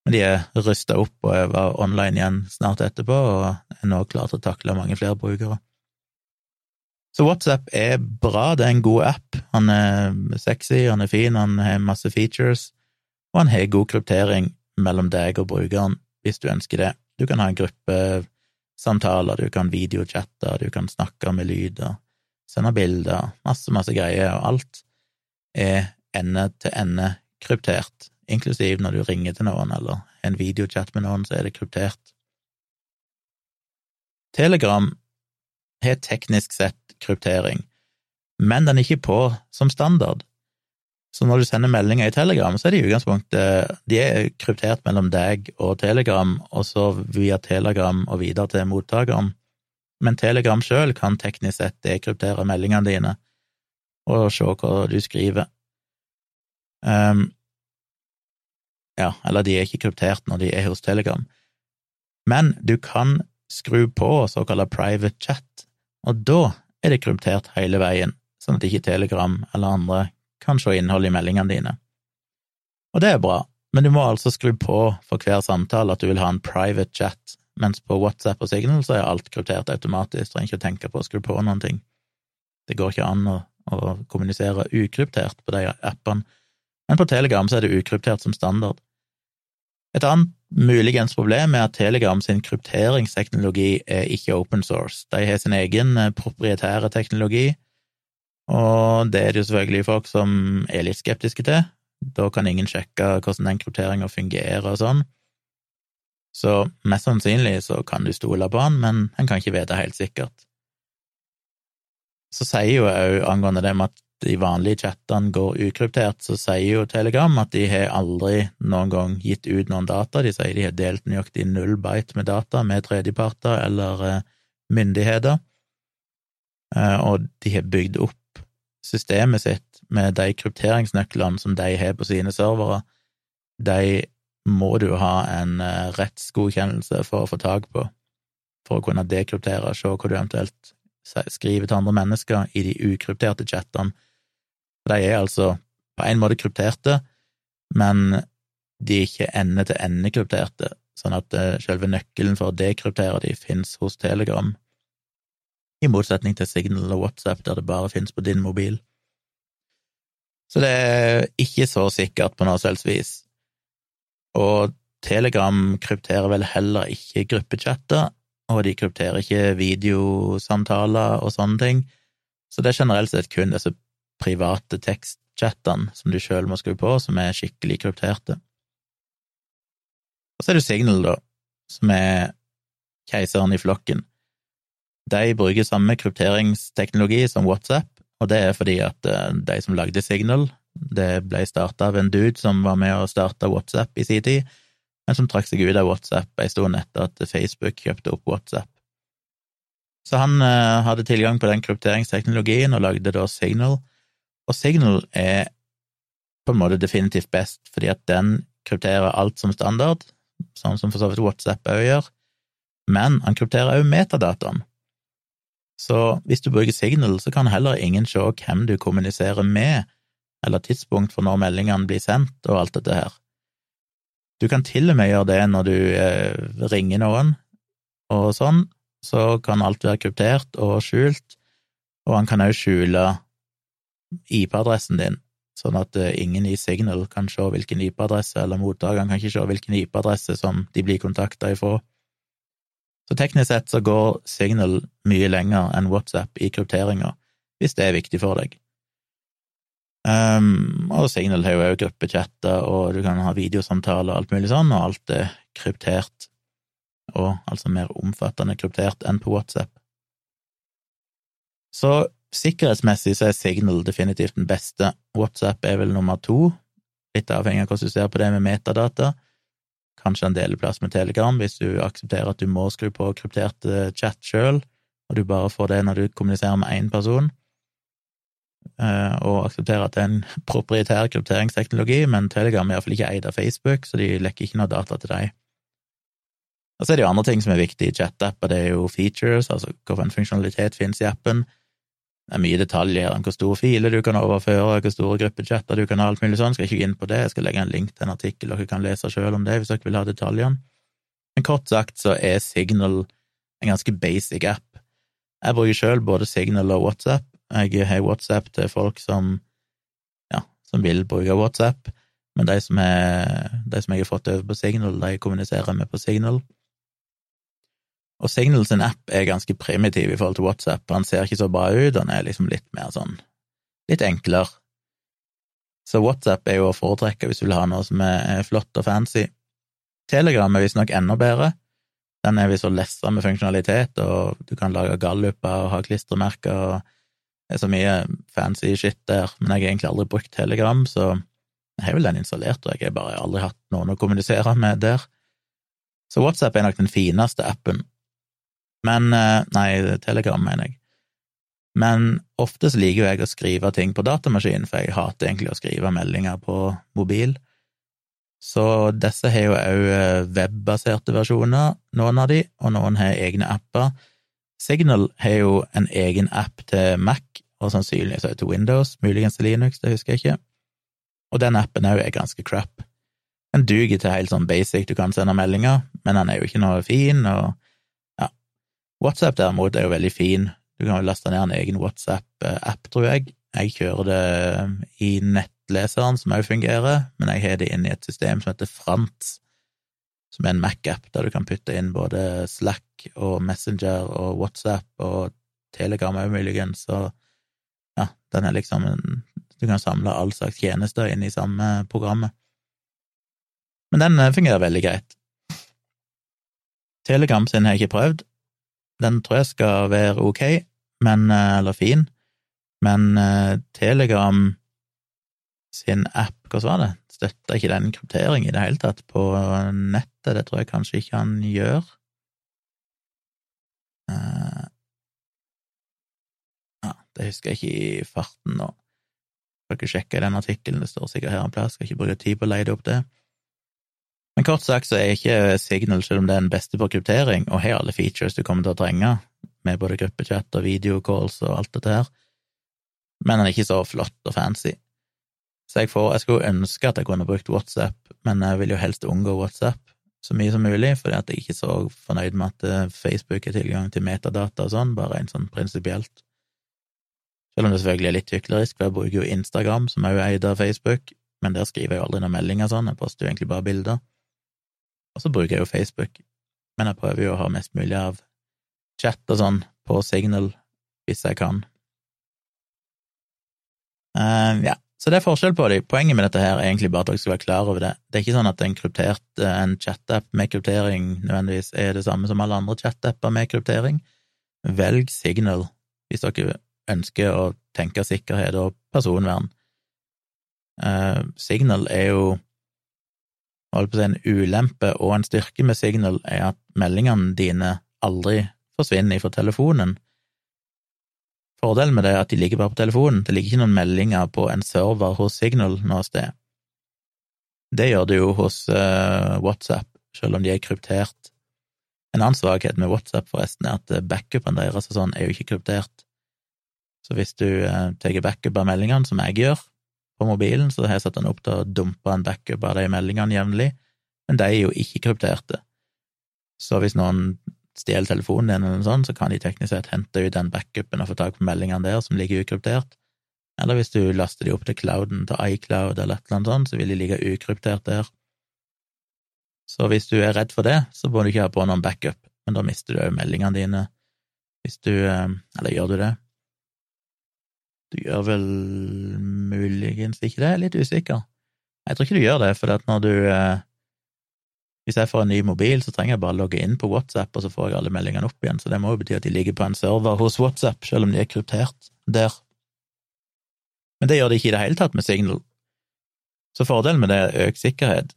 Men de er rusta opp og var online igjen snart etterpå, og er nå klar til å takle mange flere brukere. Så WhatsApp er bra, det er en god app. Han er sexy, han er fin, han har masse features, og han har god kryptering mellom deg og brukeren, hvis du ønsker det. Du kan ha en gruppesamtaler, du kan videochatte, du kan snakke med lyder, sende bilder, masse, masse greier, og alt er ende til ende kryptert inklusiv når du ringer til noen eller en videochat med noen, så er det kryptert. Telegram har teknisk sett kryptering, men den er ikke på som standard. Så når du sender meldinger i Telegram, så er det i utgangspunktet De er kryptert mellom deg og Telegram, og så via Telegram og videre til mottakeren. Men Telegram sjøl kan teknisk sett dekryptere meldingene dine og se hva du skriver. Um, ja, eller de er ikke kryptert når de er hos Telegram. Men du kan skru på såkalt private chat, og da er det kryptert hele veien, sånn at ikke Telegram eller andre kan se innholdet i meldingene dine. Og det er bra, men du må altså skru på for hver samtale at du vil ha en private chat, mens på WhatsApp og Signal så er alt kryptert automatisk, trenger ikke å tenke på å skru på noen ting. Det går ikke an å, å kommunisere ukryptert på de appene men på Telegram så er det ukryptert som standard. Et annet muligens problem er at Telegram sin krypteringsteknologi er ikke open source. De har sin egen eh, proprietære teknologi, og det er det jo selvfølgelig folk som er litt skeptiske til. Da kan ingen sjekke hvordan den krypteringa fungerer og sånn. Så mest sannsynlig så kan du stole på han, men en kan ikke vite helt sikkert. Så sier jo òg angående det med at de vanlige chattene går ukryptert, så sier jo Telegram at de har aldri noen gang gitt ut noen data. De sier de har delt nøyaktig null byte med data med tredjeparter eller eh, myndigheter, eh, og de har bygd opp systemet sitt med de krypteringsnøklene som de har på sine servere. De må du ha en eh, rettsgodkjennelse for å få tak på, for å kunne dekryptere, og se hva du eventuelt skriver til andre mennesker i de ukrypterte chattene de er altså på en måte krypterte, men de er ikke ende-til-ende-krypterte, sånn at eh, selve nøkkelen for å dekryptere de finnes hos Telegram, i motsetning til Signal og WhatsApp, der det bare finnes på din mobil. Så det er ikke så sikkert på noe selvs vis. Og Telegram krypterer vel heller ikke gruppechatter, og de krypterer ikke videosamtaler og sånne ting, så det er generelt sett kun disse private tekstchattene som du sjøl må skru på, som er skikkelig krypterte. Og så er det Signal, da, som er keiseren i flokken. De bruker samme krypteringsteknologi som WhatsApp, og det er fordi at eh, de som lagde Signal, det ble starta av en dude som var med å starte WhatsApp i sin tid, men som trakk seg ut av WhatsApp ei stund etter at Facebook kjøpte opp WhatsApp. Så han eh, hadde tilgang på den krypteringsteknologien og lagde da Signal, og Signal er på en måte definitivt best, fordi at den krypterer alt som standard. sånn som for så vidt WhatsApp òg gjør, men han krypterer òg metadataen. Så hvis du bruker Signal, så kan heller ingen se hvem du kommuniserer med, eller tidspunkt for når meldingene blir sendt, og alt dette her. Du kan til og med gjøre det når du eh, ringer noen, og sånn, så kan alt være kryptert og skjult, og han kan òg skjule IP-adressen din, sånn at eh, ingen i Signal kan se hvilken IP-adresse, eller mottakeren kan ikke se hvilken IP-adresse som de blir kontakta ifra. Så teknisk sett så går Signal mye lenger enn WhatsApp i krypteringa, hvis det er viktig for deg. Um, og Signal har jo òg gruppechatter, og du kan ha videosamtaler og alt mulig sånn, og alt er kryptert, og altså mer omfattende kryptert enn på WhatsApp. Så sikkerhetsmessig så er Signal definitivt den beste. WhatsApp er vel nummer to, litt avhengig av hvordan du ser på det med metadata. Kanskje en deleplass med Telegram hvis du aksepterer at du må skru på kryptert eh, chat sjøl, og du bare får det når du kommuniserer med én person, og aksepterer at det er en proprietær krypteringsteknologi, men Telegram er iallfall ikke eid av Facebook, så de lekker ikke noe data til deg. Og så er det jo andre ting som er viktig i chat-apper, det er jo features, altså hvilken funksjonalitet finnes i appen, det er mye detaljer om hvor store filer du kan overføre, hvor store gruppechatter du kan ha, alt mulig sånn. Skal ikke gå inn på det, jeg skal legge en link til en artikkel dere kan lese sjøl om det hvis dere vil ha detaljene. Men kort sagt så er Signal en ganske basic app. Jeg bruker sjøl både Signal og WhatsApp. Jeg har WhatsApp til folk som, ja, som vil bruke WhatsApp, men de som, er, de som jeg har fått over på Signal, de kommuniserer med på Signal. Og Signal sin app er ganske primitiv i forhold til WhatsApp, han ser ikke så bra ut, han er liksom litt mer sånn litt enklere. Så WhatsApp er jo å foretrekke hvis du vil ha noe som er flott og fancy. Telegram er visstnok enda bedre. Den er visst å lesse med funksjonalitet, og du kan lage galluper og ha klistremerker og det er så mye fancy shit der, men jeg har egentlig aldri brukt Telegram, så jeg har vel den installert, og jeg har bare aldri hatt noen å kommunisere med der. Så WhatsApp er nok den fineste appen, men eh, Nei, Telegram, mener jeg. Men ofte så liker jeg å skrive ting på datamaskin, for jeg hater egentlig å skrive meldinger på mobil. Så disse har jo òg eh, webbaserte versjoner, noen av de, og noen har egne apper. Signal har jo en egen app til Mac, og sannsynligvis også til Windows, muligens til Linux, det husker jeg ikke. Og den appen òg er ganske crap. Den duger til helt sånn basic, du kan sende meldinger, men den er jo ikke noe fin, og WhatsApp derimot er jo veldig fin. Du kan jo laste ned en egen WhatsApp-app, tror jeg. Jeg kjører det i nettleseren, som òg fungerer, men jeg har det inn i et system som heter Frants, som er en Mac-app, der du kan putte inn både Slack og Messenger og WhatsApp og Telegram òg, muligens, og ja, den er liksom en Du kan samle all slags tjenester inn i samme programmet. Men den eh, fungerer veldig greit. Telegram sin har jeg ikke prøvd, den tror jeg skal være ok, men, eh, eller fin, men uh, Telegram sin app, hva var det, støtter ikke den kryptering i det hele tatt på nettet, det tror jeg kanskje ikke han gjør. Uh, ja, det husker jeg ikke i farten nå. Skal ikke sjekke den artikkelen, det står sikkert her en plass, skal ikke bruke tid på å leide opp det. Men kort sagt så er ikke Signal, selv om det er den beste på kryptering, og har alle features du kommer til å trenge, med både gruppechat og videocalls og alt dette her, men den er ikke så flott og fancy. Så jeg, får, jeg skulle ønske at jeg kunne brukt WhatsApp, men jeg vil jo helst unngå WhatsApp så mye som mulig, fordi at jeg ikke er så fornøyd med at eh, Facebook har tilgang til metadata og sånn, bare en sånn prinsipielt. Selv om det selvfølgelig er litt hyklerisk, for jeg bruker jo Instagram, som er jo eid av Facebook, men der skriver jeg jo aldri noen meldinger sånn, jeg poster jo egentlig bare bilder. Og så bruker jeg jo Facebook, men jeg prøver jo å ha mest mulig av chat og sånn på Signal hvis jeg kan. Uh, ja, så det er forskjell på dem. Poenget med dette her er egentlig bare at dere skal være klar over det. Det er ikke sånn at en kryptert, eh, en chat-app med kryptering nødvendigvis er det samme som alle andre chat-apper med kryptering. Velg Signal hvis dere ønsker å tenke sikkerhet og personvern. Uh, Signal er jo holdt på å si en ulempe og en styrke med Signal er at meldingene dine aldri forsvinner fra telefonen. Fordelen med det er at de ligger bare på telefonen, det ligger ikke noen meldinger på en server hos Signal noe sted. Det gjør det jo hos uh, WhatsApp, selv om de er kryptert. En annen svakhet med WhatsApp, forresten, er at backupen deres og sånn er jo ikke kryptert. Så hvis du uh, tar backup av meldingene, som jeg gjør på mobilen, så har jeg satt den opp til å dumpe en backup av de meldingene jevnlig, men de er jo ikke krypterte. Så hvis noen stjeler telefonen din eller noe sånt, så kan de teknisk sett hente ut den backupen og få tak på meldingene der som ligger ukryptert. Eller hvis du laster de opp til clouden, til iCloud eller et eller annet sånt, så vil de ligge ukryptert der. Så hvis du er redd for det, så må du ikke ha på noen backup, men da mister du òg meldingene dine. Hvis du eh, Eller gjør du det? Du gjør vel muligens ikke det, jeg er litt usikker. Jeg tror ikke du gjør det, for at når du eh, Hvis jeg får en ny mobil, så trenger jeg bare logge inn på WhatsApp, og så får jeg alle meldingene opp igjen, så det må jo bety at de ligger på en server hos WhatsApp, selv om de er kryptert der. Men det gjør de ikke i det hele tatt med Signal. Så fordelen med det er økt sikkerhet,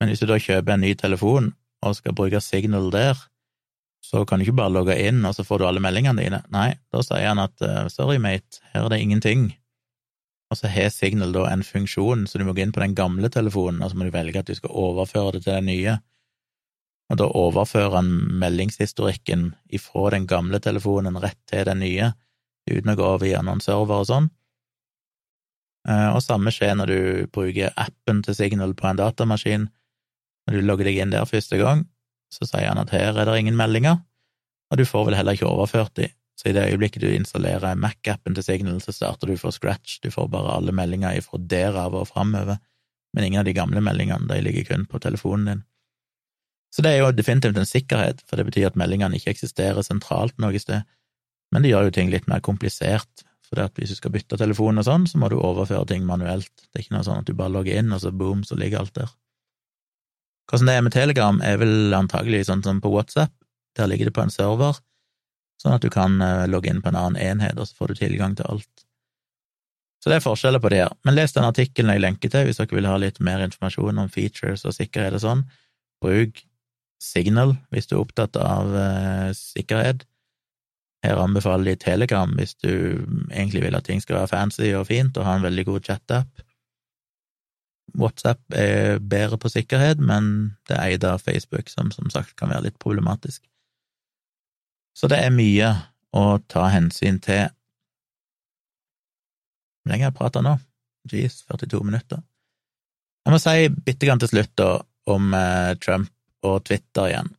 men hvis du da kjøper en ny telefon og skal bruke Signal der, så kan du ikke bare logge inn, og så får du alle meldingene dine. Nei, da sier han at uh, sorry, mate, her er det ingenting. Og så har Signal da en funksjon, så du må gå inn på den gamle telefonen, og så må du velge at du skal overføre det til den nye. Og da overfører han meldingshistorikken ifra den gamle telefonen rett til den nye, uten å gå over gjennom server og sånn. Uh, og samme skjer når du bruker appen til Signal på en datamaskin. Når du logger deg inn der første gang, så sier han at her er det ingen meldinger, og du får vel heller ikke overført de. Så i det øyeblikket du installerer Mac-appen til Signal, så starter du fra scratch, du får bare alle meldinger ifra derav og framover, men ingen av de gamle meldingene, de ligger kun på telefonen din. Så det er jo definitivt en sikkerhet, for det betyr at meldingene ikke eksisterer sentralt noe sted, men det gjør jo ting litt mer komplisert, for det at hvis du skal bytte telefon og sånn, så må du overføre ting manuelt, det er ikke noe sånn at du bare logger inn, og så boom, så ligger alt der. Hvordan det er med Telegram, er vel antagelig sånn som på WhatsApp. Der ligger det på en server, sånn at du kan eh, logge inn på en annen enhet, og så får du tilgang til alt. Så det er forskjeller på det her. Men les den artikkelen jeg lenker til hvis dere vil ha litt mer informasjon om features og sikkerhet og sånn. Bruk Signal hvis du er opptatt av uh, sikkerhet. Her anbefaler de Telegram hvis du egentlig vil at ting skal være fancy og fint og ha en veldig god chat-app. WhatsApp er bedre på sikkerhet, men det er eid av Facebook, som som sagt kan være litt problematisk. Så det er mye å ta hensyn til. Hvor lenge har jeg prata nå? Jeez, 42 minutter. Jeg må si bitte grann til slutt da, om eh, Trump og Twitter igjen.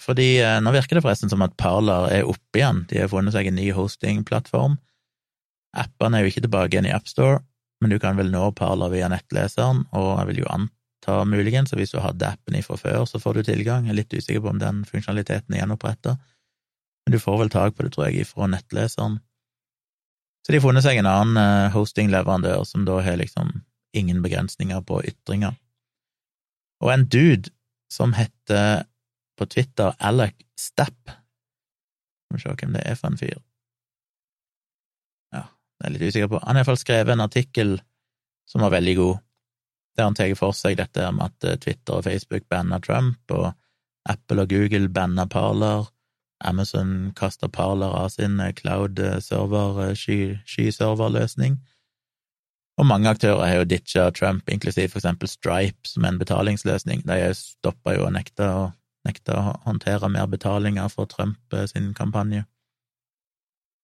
Fordi eh, nå virker det forresten som at Parler er oppe igjen, de har funnet seg en ny hostingplattform. Appene er jo ikke tilbake igjen i AppStore, men du kan vel nå Parler via nettleseren, og jeg vil jo anta muligens så hvis du hadde appen ifra før, så får du tilgang. Jeg er litt usikker på om den funksjonaliteten er gjenoppretta, men du får vel tak på det, tror jeg, ifra nettleseren. Så de har funnet seg en annen eh, hostingleverandør som da har liksom ingen begrensninger på ytringer. Og en dude som heter på Twitter Alec Stapp Skal vi se hvem det er for en fyr. Ja, Det er litt usikker på. Han har iallfall skrevet en artikkel som var veldig god, der han tar for seg dette med at eh, Twitter og Facebook banna Trump, og Apple og Google banna Parler, Amazon kasta Parler av sin eh, cloud-server, eh, sky-serverløsning, og mange aktører har jo ditcha Trump, inklusiv for eksempel Stripe, som en betalingsløsning. De stoppa jo og nekta, nekta å håndtere mer betalinger for Trump sin kampanje.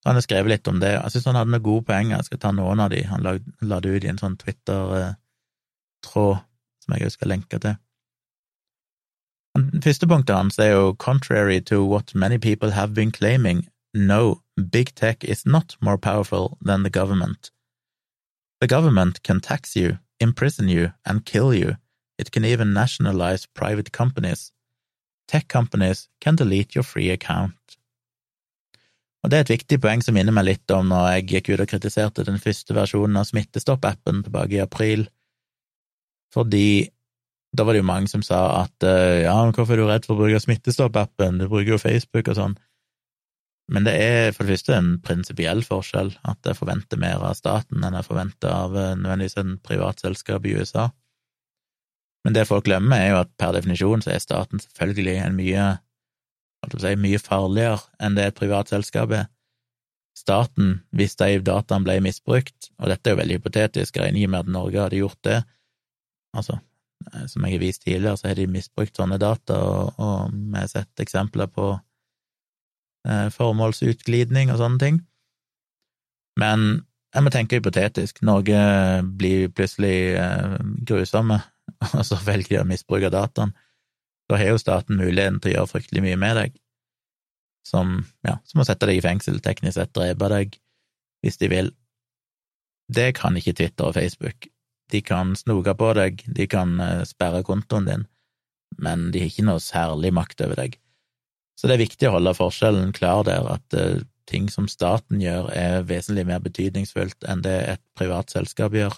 Så han har skrevet litt om det. Jeg synes han hadde noen gode poenger. Jeg skal ta noen av de. Han la, det ut i en sånn Twitter-tråd som jeg skal lenke til. Første punktet hans er jo contrary to what many people have been claiming, no, big tech is not more powerful than the government. The government can tax you, imprison you, and kill you. It can even nationalize private companies. Tech companies can delete your free account. Og det er et viktig poeng som minner meg litt om når jeg gikk ut og kritiserte den første versjonen av Smittestopp-appen tilbake i april, fordi da var det jo mange som sa at ja, men hvorfor er du redd for å bruke Smittestopp-appen, du bruker jo Facebook og sånn. Men det er for det første en prinsipiell forskjell, at jeg forventer mer av staten enn jeg forventer av eh, nødvendigvis en privat selskap i USA. Men det folk glemmer, er jo at per definisjon så er staten selvfølgelig en mye si, mye farligere enn det et privat selskap er. Staten, hvis de dataene ble misbrukt, og dette er jo veldig hypotetisk, jeg med at Norge hadde gjort det, altså, Eh, som jeg har vist tidligere, så har de misbrukt sånne data, og, og vi har sett eksempler på eh, formålsutglidning og sånne ting. Men jeg må tenke hypotetisk. Norge blir plutselig eh, grusomme, [laughs] og så velger de å misbruke dataen. Da har jo staten muligheten til å gjøre fryktelig mye med deg, som, ja, som å sette deg i fengsel, teknisk sett drepe deg, hvis de vil. Det kan ikke Twitter og Facebook. De kan snoke på deg, de kan eh, sperre kontoen din, men de har ikke noe særlig makt over deg. Så det er viktig å holde forskjellen klar der, at uh, ting som staten gjør, er vesentlig mer betydningsfullt enn det et privat selskap gjør.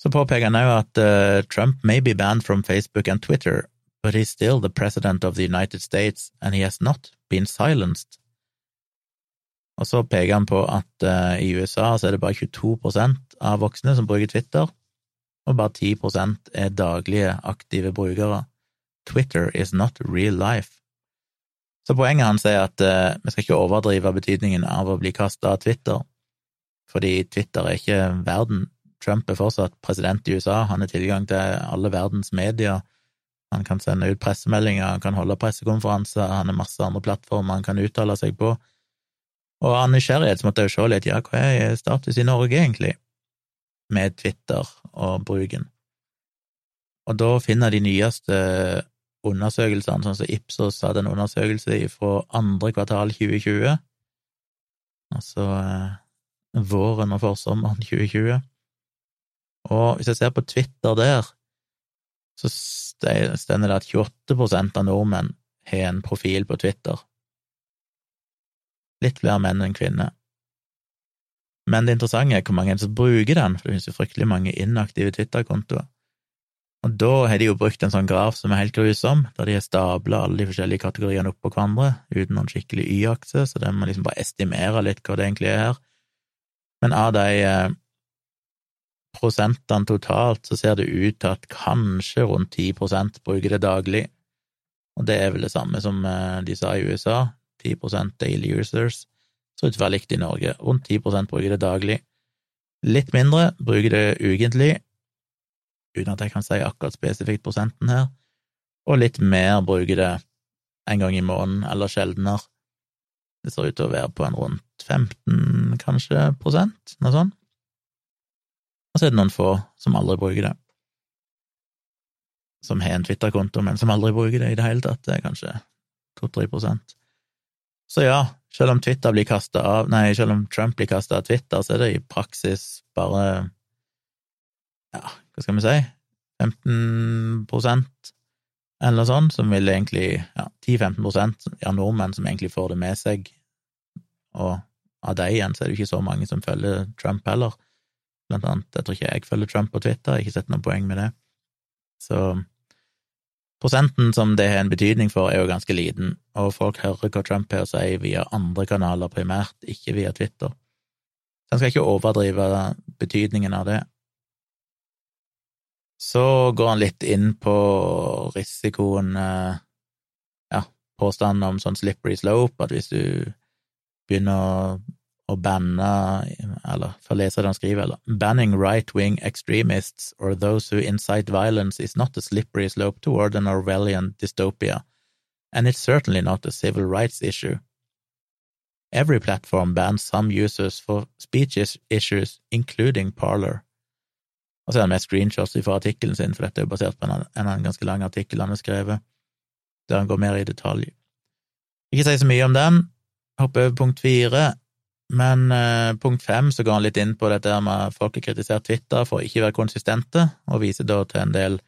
Så påpeker han òg at uh, Trump may be banned from Facebook and Twitter, but he's still the president of the United States, and he has not been silenced. Og så peker han på at uh, i USA så er det bare 22% av voksne som bruker Twitter, og bare 10% er daglige, aktive brukere. Twitter is not real life. Så poenget hans er at uh, vi skal ikke overdrive betydningen av å bli kasta av Twitter, fordi Twitter er ikke verden. Trump er fortsatt president i USA, han har tilgang til alle verdens medier, han kan sende ut pressemeldinger, han kan holde pressekonferanser, han har masse andre plattformer han kan uttale seg på. Og av nysgjerrighet så måtte jeg jo se litt, ja, hva er status i Norge, egentlig, med Twitter og bruken? Og da finner de nyeste undersøkelsene, sånn som Ipsos hadde en undersøkelse fra andre kvartal 2020, altså eh, våren og forsommeren 2020. Og hvis jeg ser på Twitter der, så stender det at 28% av nordmenn har en profil på Twitter. Litt flere menn enn kvinner. Men det interessante er hvor mange som bruker den, for det finnes jo fryktelig mange inaktive Twitter-kontoer. Og da har de jo brukt en sånn graf som er helt grusom, der de har stabla alle de forskjellige kategoriene oppå hverandre, uten noen skikkelig Y-akse, så det må liksom bare estimere litt hva det egentlig er her. Men av de eh, prosentene totalt, så ser det ut til at kanskje rundt 10% bruker det daglig, og det er vel det samme som eh, de sa i USA, 10% daily users. Så ut til likt i Norge. Rundt 10% bruker det daglig. Litt mindre bruker det ukentlig, uten at jeg kan si akkurat spesifikt prosenten her, og litt mer bruker det en gang i måneden eller sjeldnere. Det ser ut til å være på en rundt 15, kanskje, prosent, noe sånt. Og så er det noen få som aldri bruker det. Som har en Twitter-konto, men som aldri bruker det i det hele tatt. Det er kanskje to-tre prosent. Så ja, selv om Twitter blir kasta av Nei, selv om Trump blir kasta av Twitter, så er det i praksis bare ja, hva skal vi si, 15% eller sånn, som vil egentlig ja, 10-15 av nordmenn som egentlig får det med seg, og av de igjen så er det jo ikke så mange som følger Trump heller. Blant annet, jeg tror ikke jeg følger Trump på Twitter, jeg har ikke sett noe poeng med det. Så prosenten som det har en betydning for, er jo ganske liten, og folk hører hva Trump har å si via andre kanaler primært, ikke via Twitter. Så en skal ikke overdrive betydningen av det. Så går han litt inn på risikoen eh, Ja, påstanden om sånn slippery slope, at hvis du begynner å, å banne Eller for å lese det han skriver, eller Banning right-wing extremists or those who incite violence is not a slippery slope toward an Orwellian dystopia, and it's certainly not a civil rights issue. Every platform bans some users for speech issues, including Parler. Og så er det med screenshots fra artikkelen sin, for dette er jo basert på en, en ganske lang artikkel han har skrevet, der han går mer i detalj. Ikke si så mye om den, Hopp over punkt fire, men eh, punkt fem så går han litt inn på dette med at folk har kritisert Twitter for å ikke være konsistente, og viser da til en del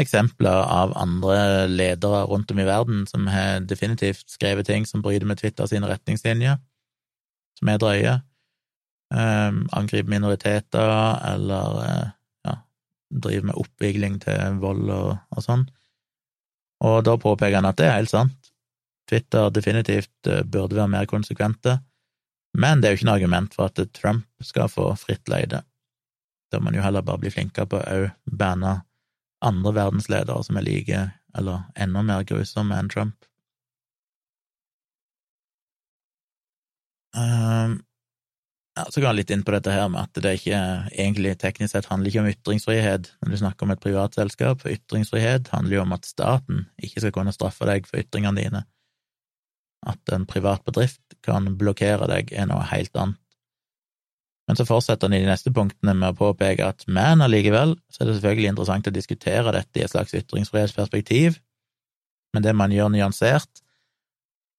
eksempler av andre ledere rundt om i verden som har definitivt skrevet ting som bryter med Twitter sine retningslinjer, som er drøye eh, angriper minoriteter eller eh, ja, driver med oppvigling til vold og, og, sånn. Og da påpeker han at det er helt sant. Twitter definitivt eh, burde være mer konsekvente, men det er jo ikke noe argument for at Trump skal få fritt leide. Da må man jo heller bare bli flinkere på å banne andre verdensledere som er like, eller enda mer grusomme enn Trump. Um, ja, så går han litt inn på dette her med at det ikke egentlig teknisk sett handler ikke om ytringsfrihet når du snakker om et privat selskap, ytringsfrihet handler jo om at staten ikke skal kunne straffe deg for ytringene dine. At en privat bedrift kan blokkere deg, er noe helt annet. Men så fortsetter han i de neste punktene med å påpeke at men allikevel så er det selvfølgelig interessant å diskutere dette i et slags ytringsfrihetsperspektiv, men det man gjør nyansert,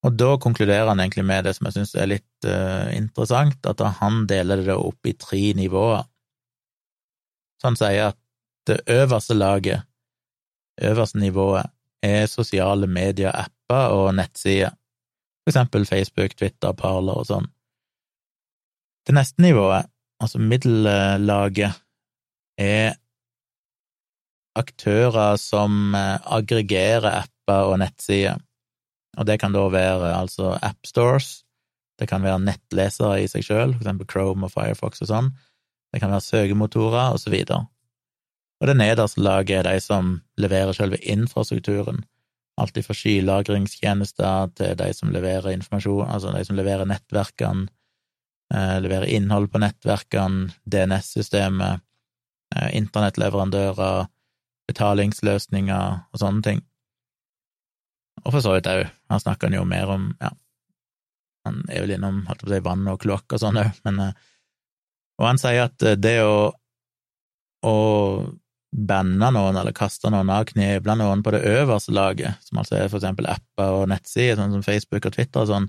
og da konkluderer han egentlig med det som jeg syns er litt uh, interessant, at han deler det opp i tre nivåer. Så han sier at det øverste laget, øverste nivået, er sosiale medier, apper og nettsider, for eksempel Facebook, Twitter, Parler og sånn. Det neste nivået, altså middellaget, er aktører som eh, aggregerer apper og nettsider og det kan da være altså appstores, det kan være nettlesere i seg sjøl, for eksempel Chrome og Firefox og sånn, det kan være søkemotorer, og så videre. Og det nederste laget er de som leverer selve infrastrukturen, alt fra skylagringstjenester til de som leverer informasjon, altså de som leverer nettverkene, eh, leverer innhold på nettverkene, DNS-systemet, eh, internettleverandører, betalingsløsninger og sånne ting. Og for så vidt òg, her snakker han jo mer om, ja, han er vel innom holdt på å si, vann og kloakk og sånn òg, men eh, Og han sier at eh, det å, å banne noen eller kaste noen av kneble noen på det øverste laget, som altså er for eksempel apper og nettsider, sånn som Facebook og Twitter og sånn,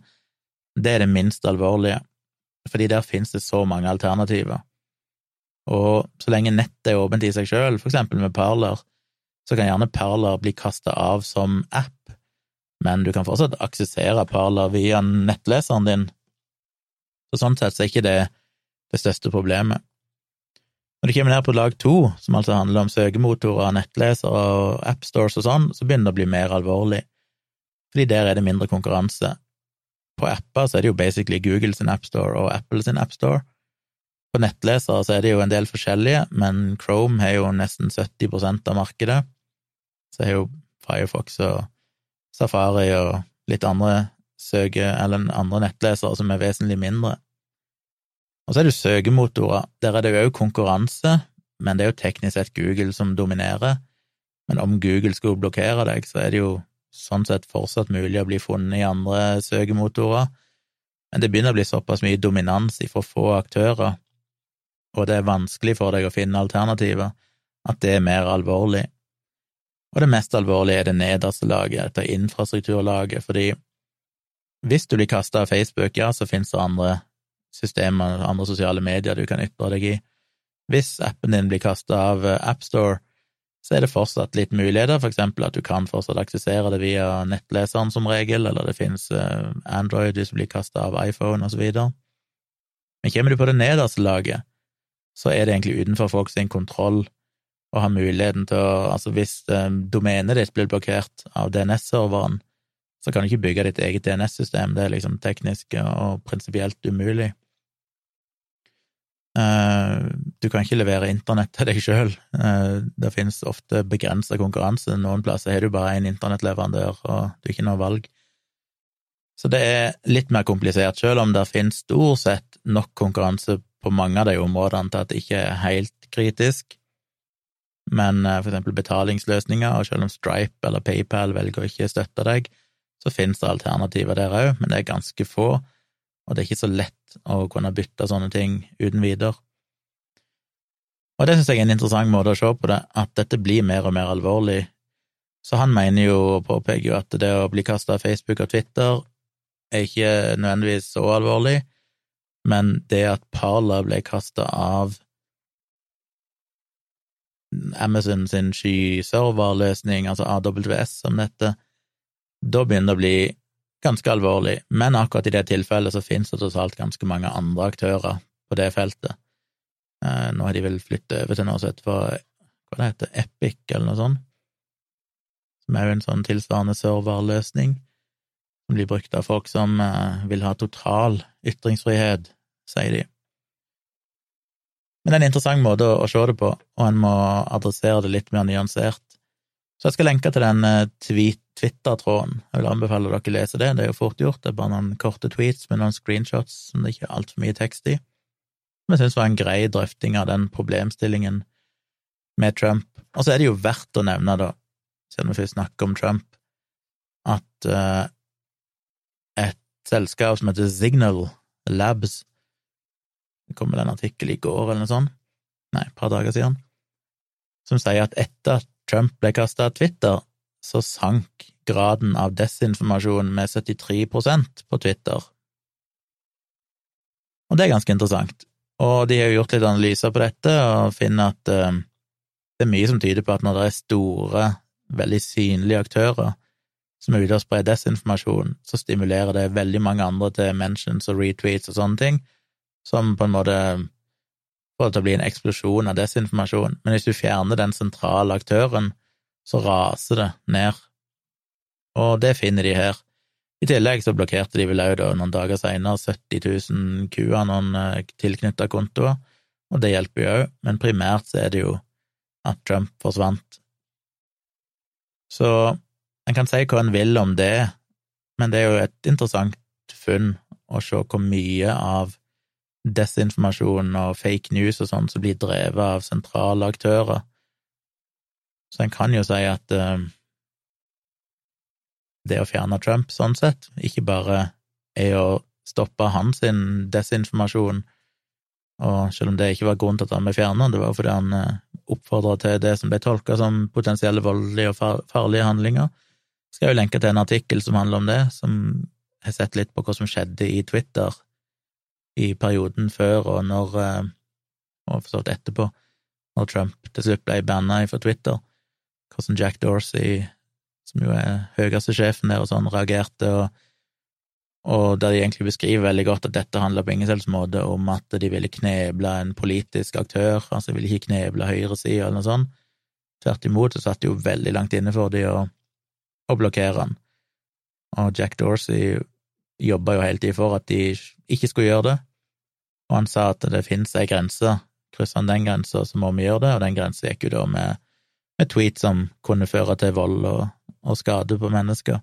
det er det minst alvorlige, fordi der finnes det så mange alternativer. Og så lenge nettet er åpent i seg sjøl, for eksempel med Parler, så kan gjerne Parler bli kasta av som app men du kan fortsatt aksessere Parler via nettleseren din, så sånn sett så er ikke det det største problemet. Når du kommer ned på lag to, som altså handler om søkemotorer, nettlesere og appstores og sånn, så begynner det å bli mer alvorlig, fordi der er det mindre konkurranse. På apper så er det jo basically Google sin appstore og Apple sin appstore. På nettlesere så er det jo en del forskjellige, men Chrome har jo nesten 70% av markedet, så er jo Firefox og Safari og litt andre søke, eller andre nettlesere som er vesentlig mindre. Og så er det søkemotorer. Der er det jo òg konkurranse, men det er jo teknisk sett Google som dominerer. Men om Google skulle blokkere deg, så er det jo sånn sett fortsatt mulig å bli funnet i andre søkemotorer. Men det begynner å bli såpass mye dominans i for få aktører, og det er vanskelig for deg å finne alternativer, at det er mer alvorlig. Og det mest alvorlige er det nederste laget, dette infrastrukturlaget, fordi hvis du blir kasta av Facebook, ja, så finnes det andre systemer, andre sosiale medier du kan ytre deg i. Hvis appen din blir kasta av eh, AppStore, så er det fortsatt litt muligheter, for eksempel at du kan fortsatt aksessere det via nettleseren som regel, eller det finnes eh, Android hvis du blir kasta av iPhone, og så videre. Men kommer du på det nederste laget, så er det egentlig utenfor folk sin kontroll å ha muligheten til å Altså, hvis eh, domenet ditt blir blokkert av DNS-serveren, så kan du ikke bygge ditt eget DNS-system. Det er liksom teknisk og prinsipielt umulig. Uh, du kan ikke levere internett til deg sjøl. Uh, det finnes ofte begrensa konkurranse. Noen plasser har du bare én internettleverandør, og du har ikke noe valg. Så det er litt mer komplisert, sjøl om det finnes stort sett nok konkurranse på mange av de områdene til at det ikke er helt kritisk men eh, for eksempel betalingsløsninger, og selv om Stripe eller PayPal velger å ikke støtte deg, så finnes det alternativer der òg, men det er ganske få, og det er ikke så lett å kunne bytte sånne ting uten videre. Og det synes jeg er en interessant måte å se på det, at dette blir mer og mer alvorlig. Så han mener jo, og påpeker jo, at det å bli kasta av Facebook og Twitter er ikke nødvendigvis så alvorlig, men det at Parla ble kasta av Amazon sin skyserverløsning, altså AWS som dette, da begynner det å bli ganske alvorlig, men akkurat i det tilfellet så finnes det totalt ganske mange andre aktører på det feltet. Eh, nå har de vel flyttet over til noe heter for, hva det heter, Epic, eller noe sånt, som er jo en sånn tilsvarende serverløsning, som blir brukt av folk som eh, vil ha total ytringsfrihet, sier de. Men det er en interessant måte å se det på, og en må adressere det litt mer nyansert. Så jeg skal lenke til den uh, Twitter-tråden. Jeg vil anbefale dere å lese det, det er jo fort gjort, det er bare noen korte tweets med noen screenshots som det ikke er altfor mye tekst i. som jeg syns var en grei drøfting av den problemstillingen med Trump. Og så er det jo verdt å nevne, da, siden vi først snakker om Trump, at uh, et selskap som heter Signal Labs Det kom vel en artikkel i går eller noe sånt, nei, et par dager siden, som sier at etter at Trump ble kasta av Twitter, så sank graden av desinformasjon med 73% på Twitter. Og det er ganske interessant. Og de har jo gjort litt analyser på dette, og finner at uh, det er mye som tyder på at når det er store, veldig synlige aktører som er ute og sprer desinformasjon, så stimulerer det veldig mange andre til mentions og retweets og sånne ting, som på en måte får det blir en eksplosjon av desinformasjon. Men hvis du fjerner den sentrale aktøren, så raser det ned. Og det finner de her. I tillegg så blokkerte de vel òg noen dager seinere 70 000 QAnon noen tilknytta kontoer, og det hjelper jo òg, men primært så er det jo at Trump forsvant. Så en kan si hva en vil om det, men det er jo et interessant funn å se hvor mye av desinformasjon og fake news og sånn som blir drevet av sentrale aktører. Så en kan jo si at uh, det å fjerne Trump sånn sett, ikke bare er å stoppe hans desinformasjon, og selv om det ikke var grunnen til at han ble fjernet, det var fordi han eh, oppfordra til det som ble tolka som potensielle voldelige og farlige handlinger, skal jeg jo lenke til en artikkel som handler om det, som har sett litt på hva som skjedde i Twitter i perioden før og når, uh, og for så vidt etterpå, når Trump til slutt ble banna fra Twitter hvordan Jack Dorsey, som jo er høyeste sjefen der, og sånn, reagerte, og, og der de egentlig beskriver veldig godt at dette handler på ingen selvs måte om at de ville kneble en politisk aktør, altså de ville ikke kneble høyresida eller noe sånt. Tvert imot så satt de jo veldig langt inne for de å, å blokkere han. Og Jack Dorsey jobba jo hele tida for at de ikke skulle gjøre det, og han sa at det finnes ei grense, krysser han den grensa, så må vi gjøre det, og den grensa gikk jo da med med tweet som kunne føre til vold og, og skade på mennesker,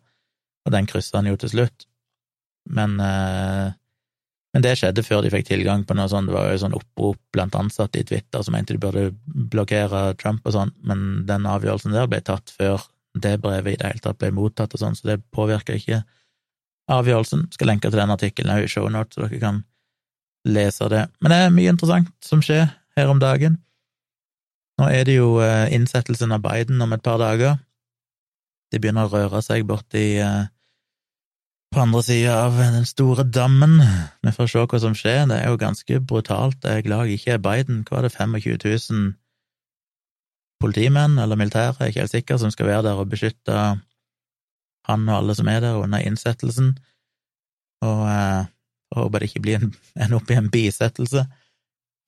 og den kryssa han jo til slutt. Men, eh, men det skjedde før de fikk tilgang på noe sånt, det var jo sånn opprop blant ansatte i Twitter som mente de burde blokkere Trump og sånn, men den avgjørelsen der ble tatt før det brevet i det hele tatt ble mottatt og sånn, så det påvirker ikke avgjørelsen. Skal lenke til den artikkelen i shownote, så dere kan lese det. Men det er mye interessant som skjer her om dagen. Nå er det jo eh, innsettelsen av Biden om et par dager. De begynner å røre seg borti eh, på andre sida av den store dammen. Vi får se hva som skjer. Det er jo ganske brutalt. Jeg er glad jeg ikke er Biden. Hva er det, 25 000 politimenn eller militære, jeg er ikke helt sikker, som skal være der og beskytte han og alle som er der under innsettelsen. Og eh, jeg håper det ikke blir en, en opp i en bisettelse.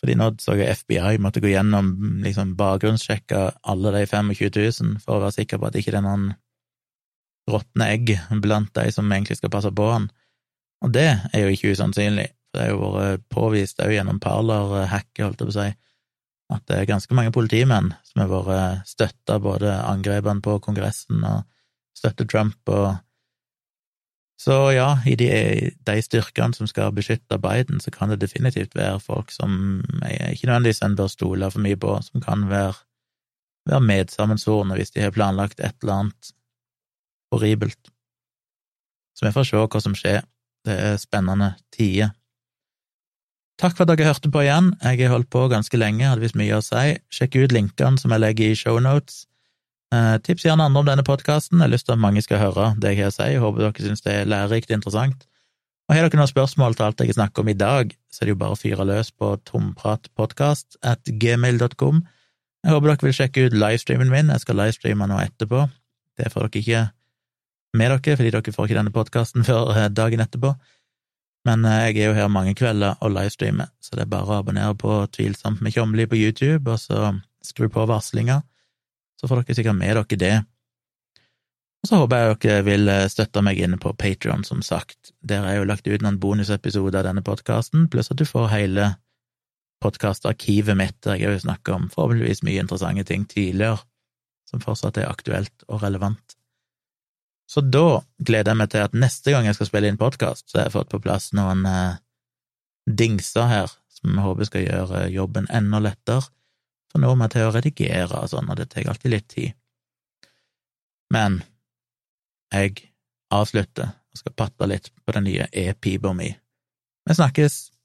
Fordi nå så jeg FBI måtte gå gjennom, liksom bakgrunnssjekke alle de 25 000 for å være sikker på at ikke det er noen råtne egg blant de som egentlig skal passe på han. Og det er jo ikke usannsynlig, for det er jo vært påvist òg gjennom parler-hacket, holdt jeg på å si, at det er ganske mange politimenn som har vært støtta både angrepene på Kongressen og støtter Trump og så ja, i de, de, styrkene som skal beskytte Biden, så kan det definitivt være folk som ikke nødvendigvis en bør stole for mye på, som kan være, være medsammensvorne hvis de har planlagt et eller annet horribelt. Så vi får se hva som skjer. Det er spennende tider. Takk for at dere hørte på igjen. Jeg har holdt på ganske lenge, hadde visst mye å si. Sjekk ut linkene som jeg legger i shownotes. Eh, tips gjerne andre om denne podkasten. Jeg har lyst til at mange skal høre det jeg har å si. Jeg håper dere syns det er lærerikt og interessant. Og har dere noen spørsmål til alt jeg snakker om i dag, så er det jo bare å fyre løs på tompratpodkast at gmail.com. Jeg håper dere vil sjekke ut livestreamen min. Jeg skal livestreame nå etterpå. Det får dere ikke med dere, fordi dere får ikke denne podkasten [laughs] før eh, dagen etterpå. Men eh, jeg er jo her mange kvelder og livestreamer, så det er bare å abonnere på Tvilsomt med Tjomli på YouTube, og så skru på varslinger så får dere sikkert med dere det. Og så håper jeg dere vil eh, støtte meg inne på Patrion, som sagt. Der har jeg jo lagt ut noen bonusepisoder av denne podkasten, pluss at du får hele podkastarkivet mitt, der jeg har snakket om forhåpentligvis mye interessante ting tidligere, som fortsatt er aktuelt og relevant. Så da gleder jeg meg til at neste gang jeg skal spille inn podkast, så har jeg fått på plass noen eh, dingser her som jeg håper skal gjøre jobben enda lettere. For nå må jeg til å redigere og sånn, og det tar alltid litt tid. Men jeg avslutter og skal patte litt på den nye e-pipa mi. Vi snakkes!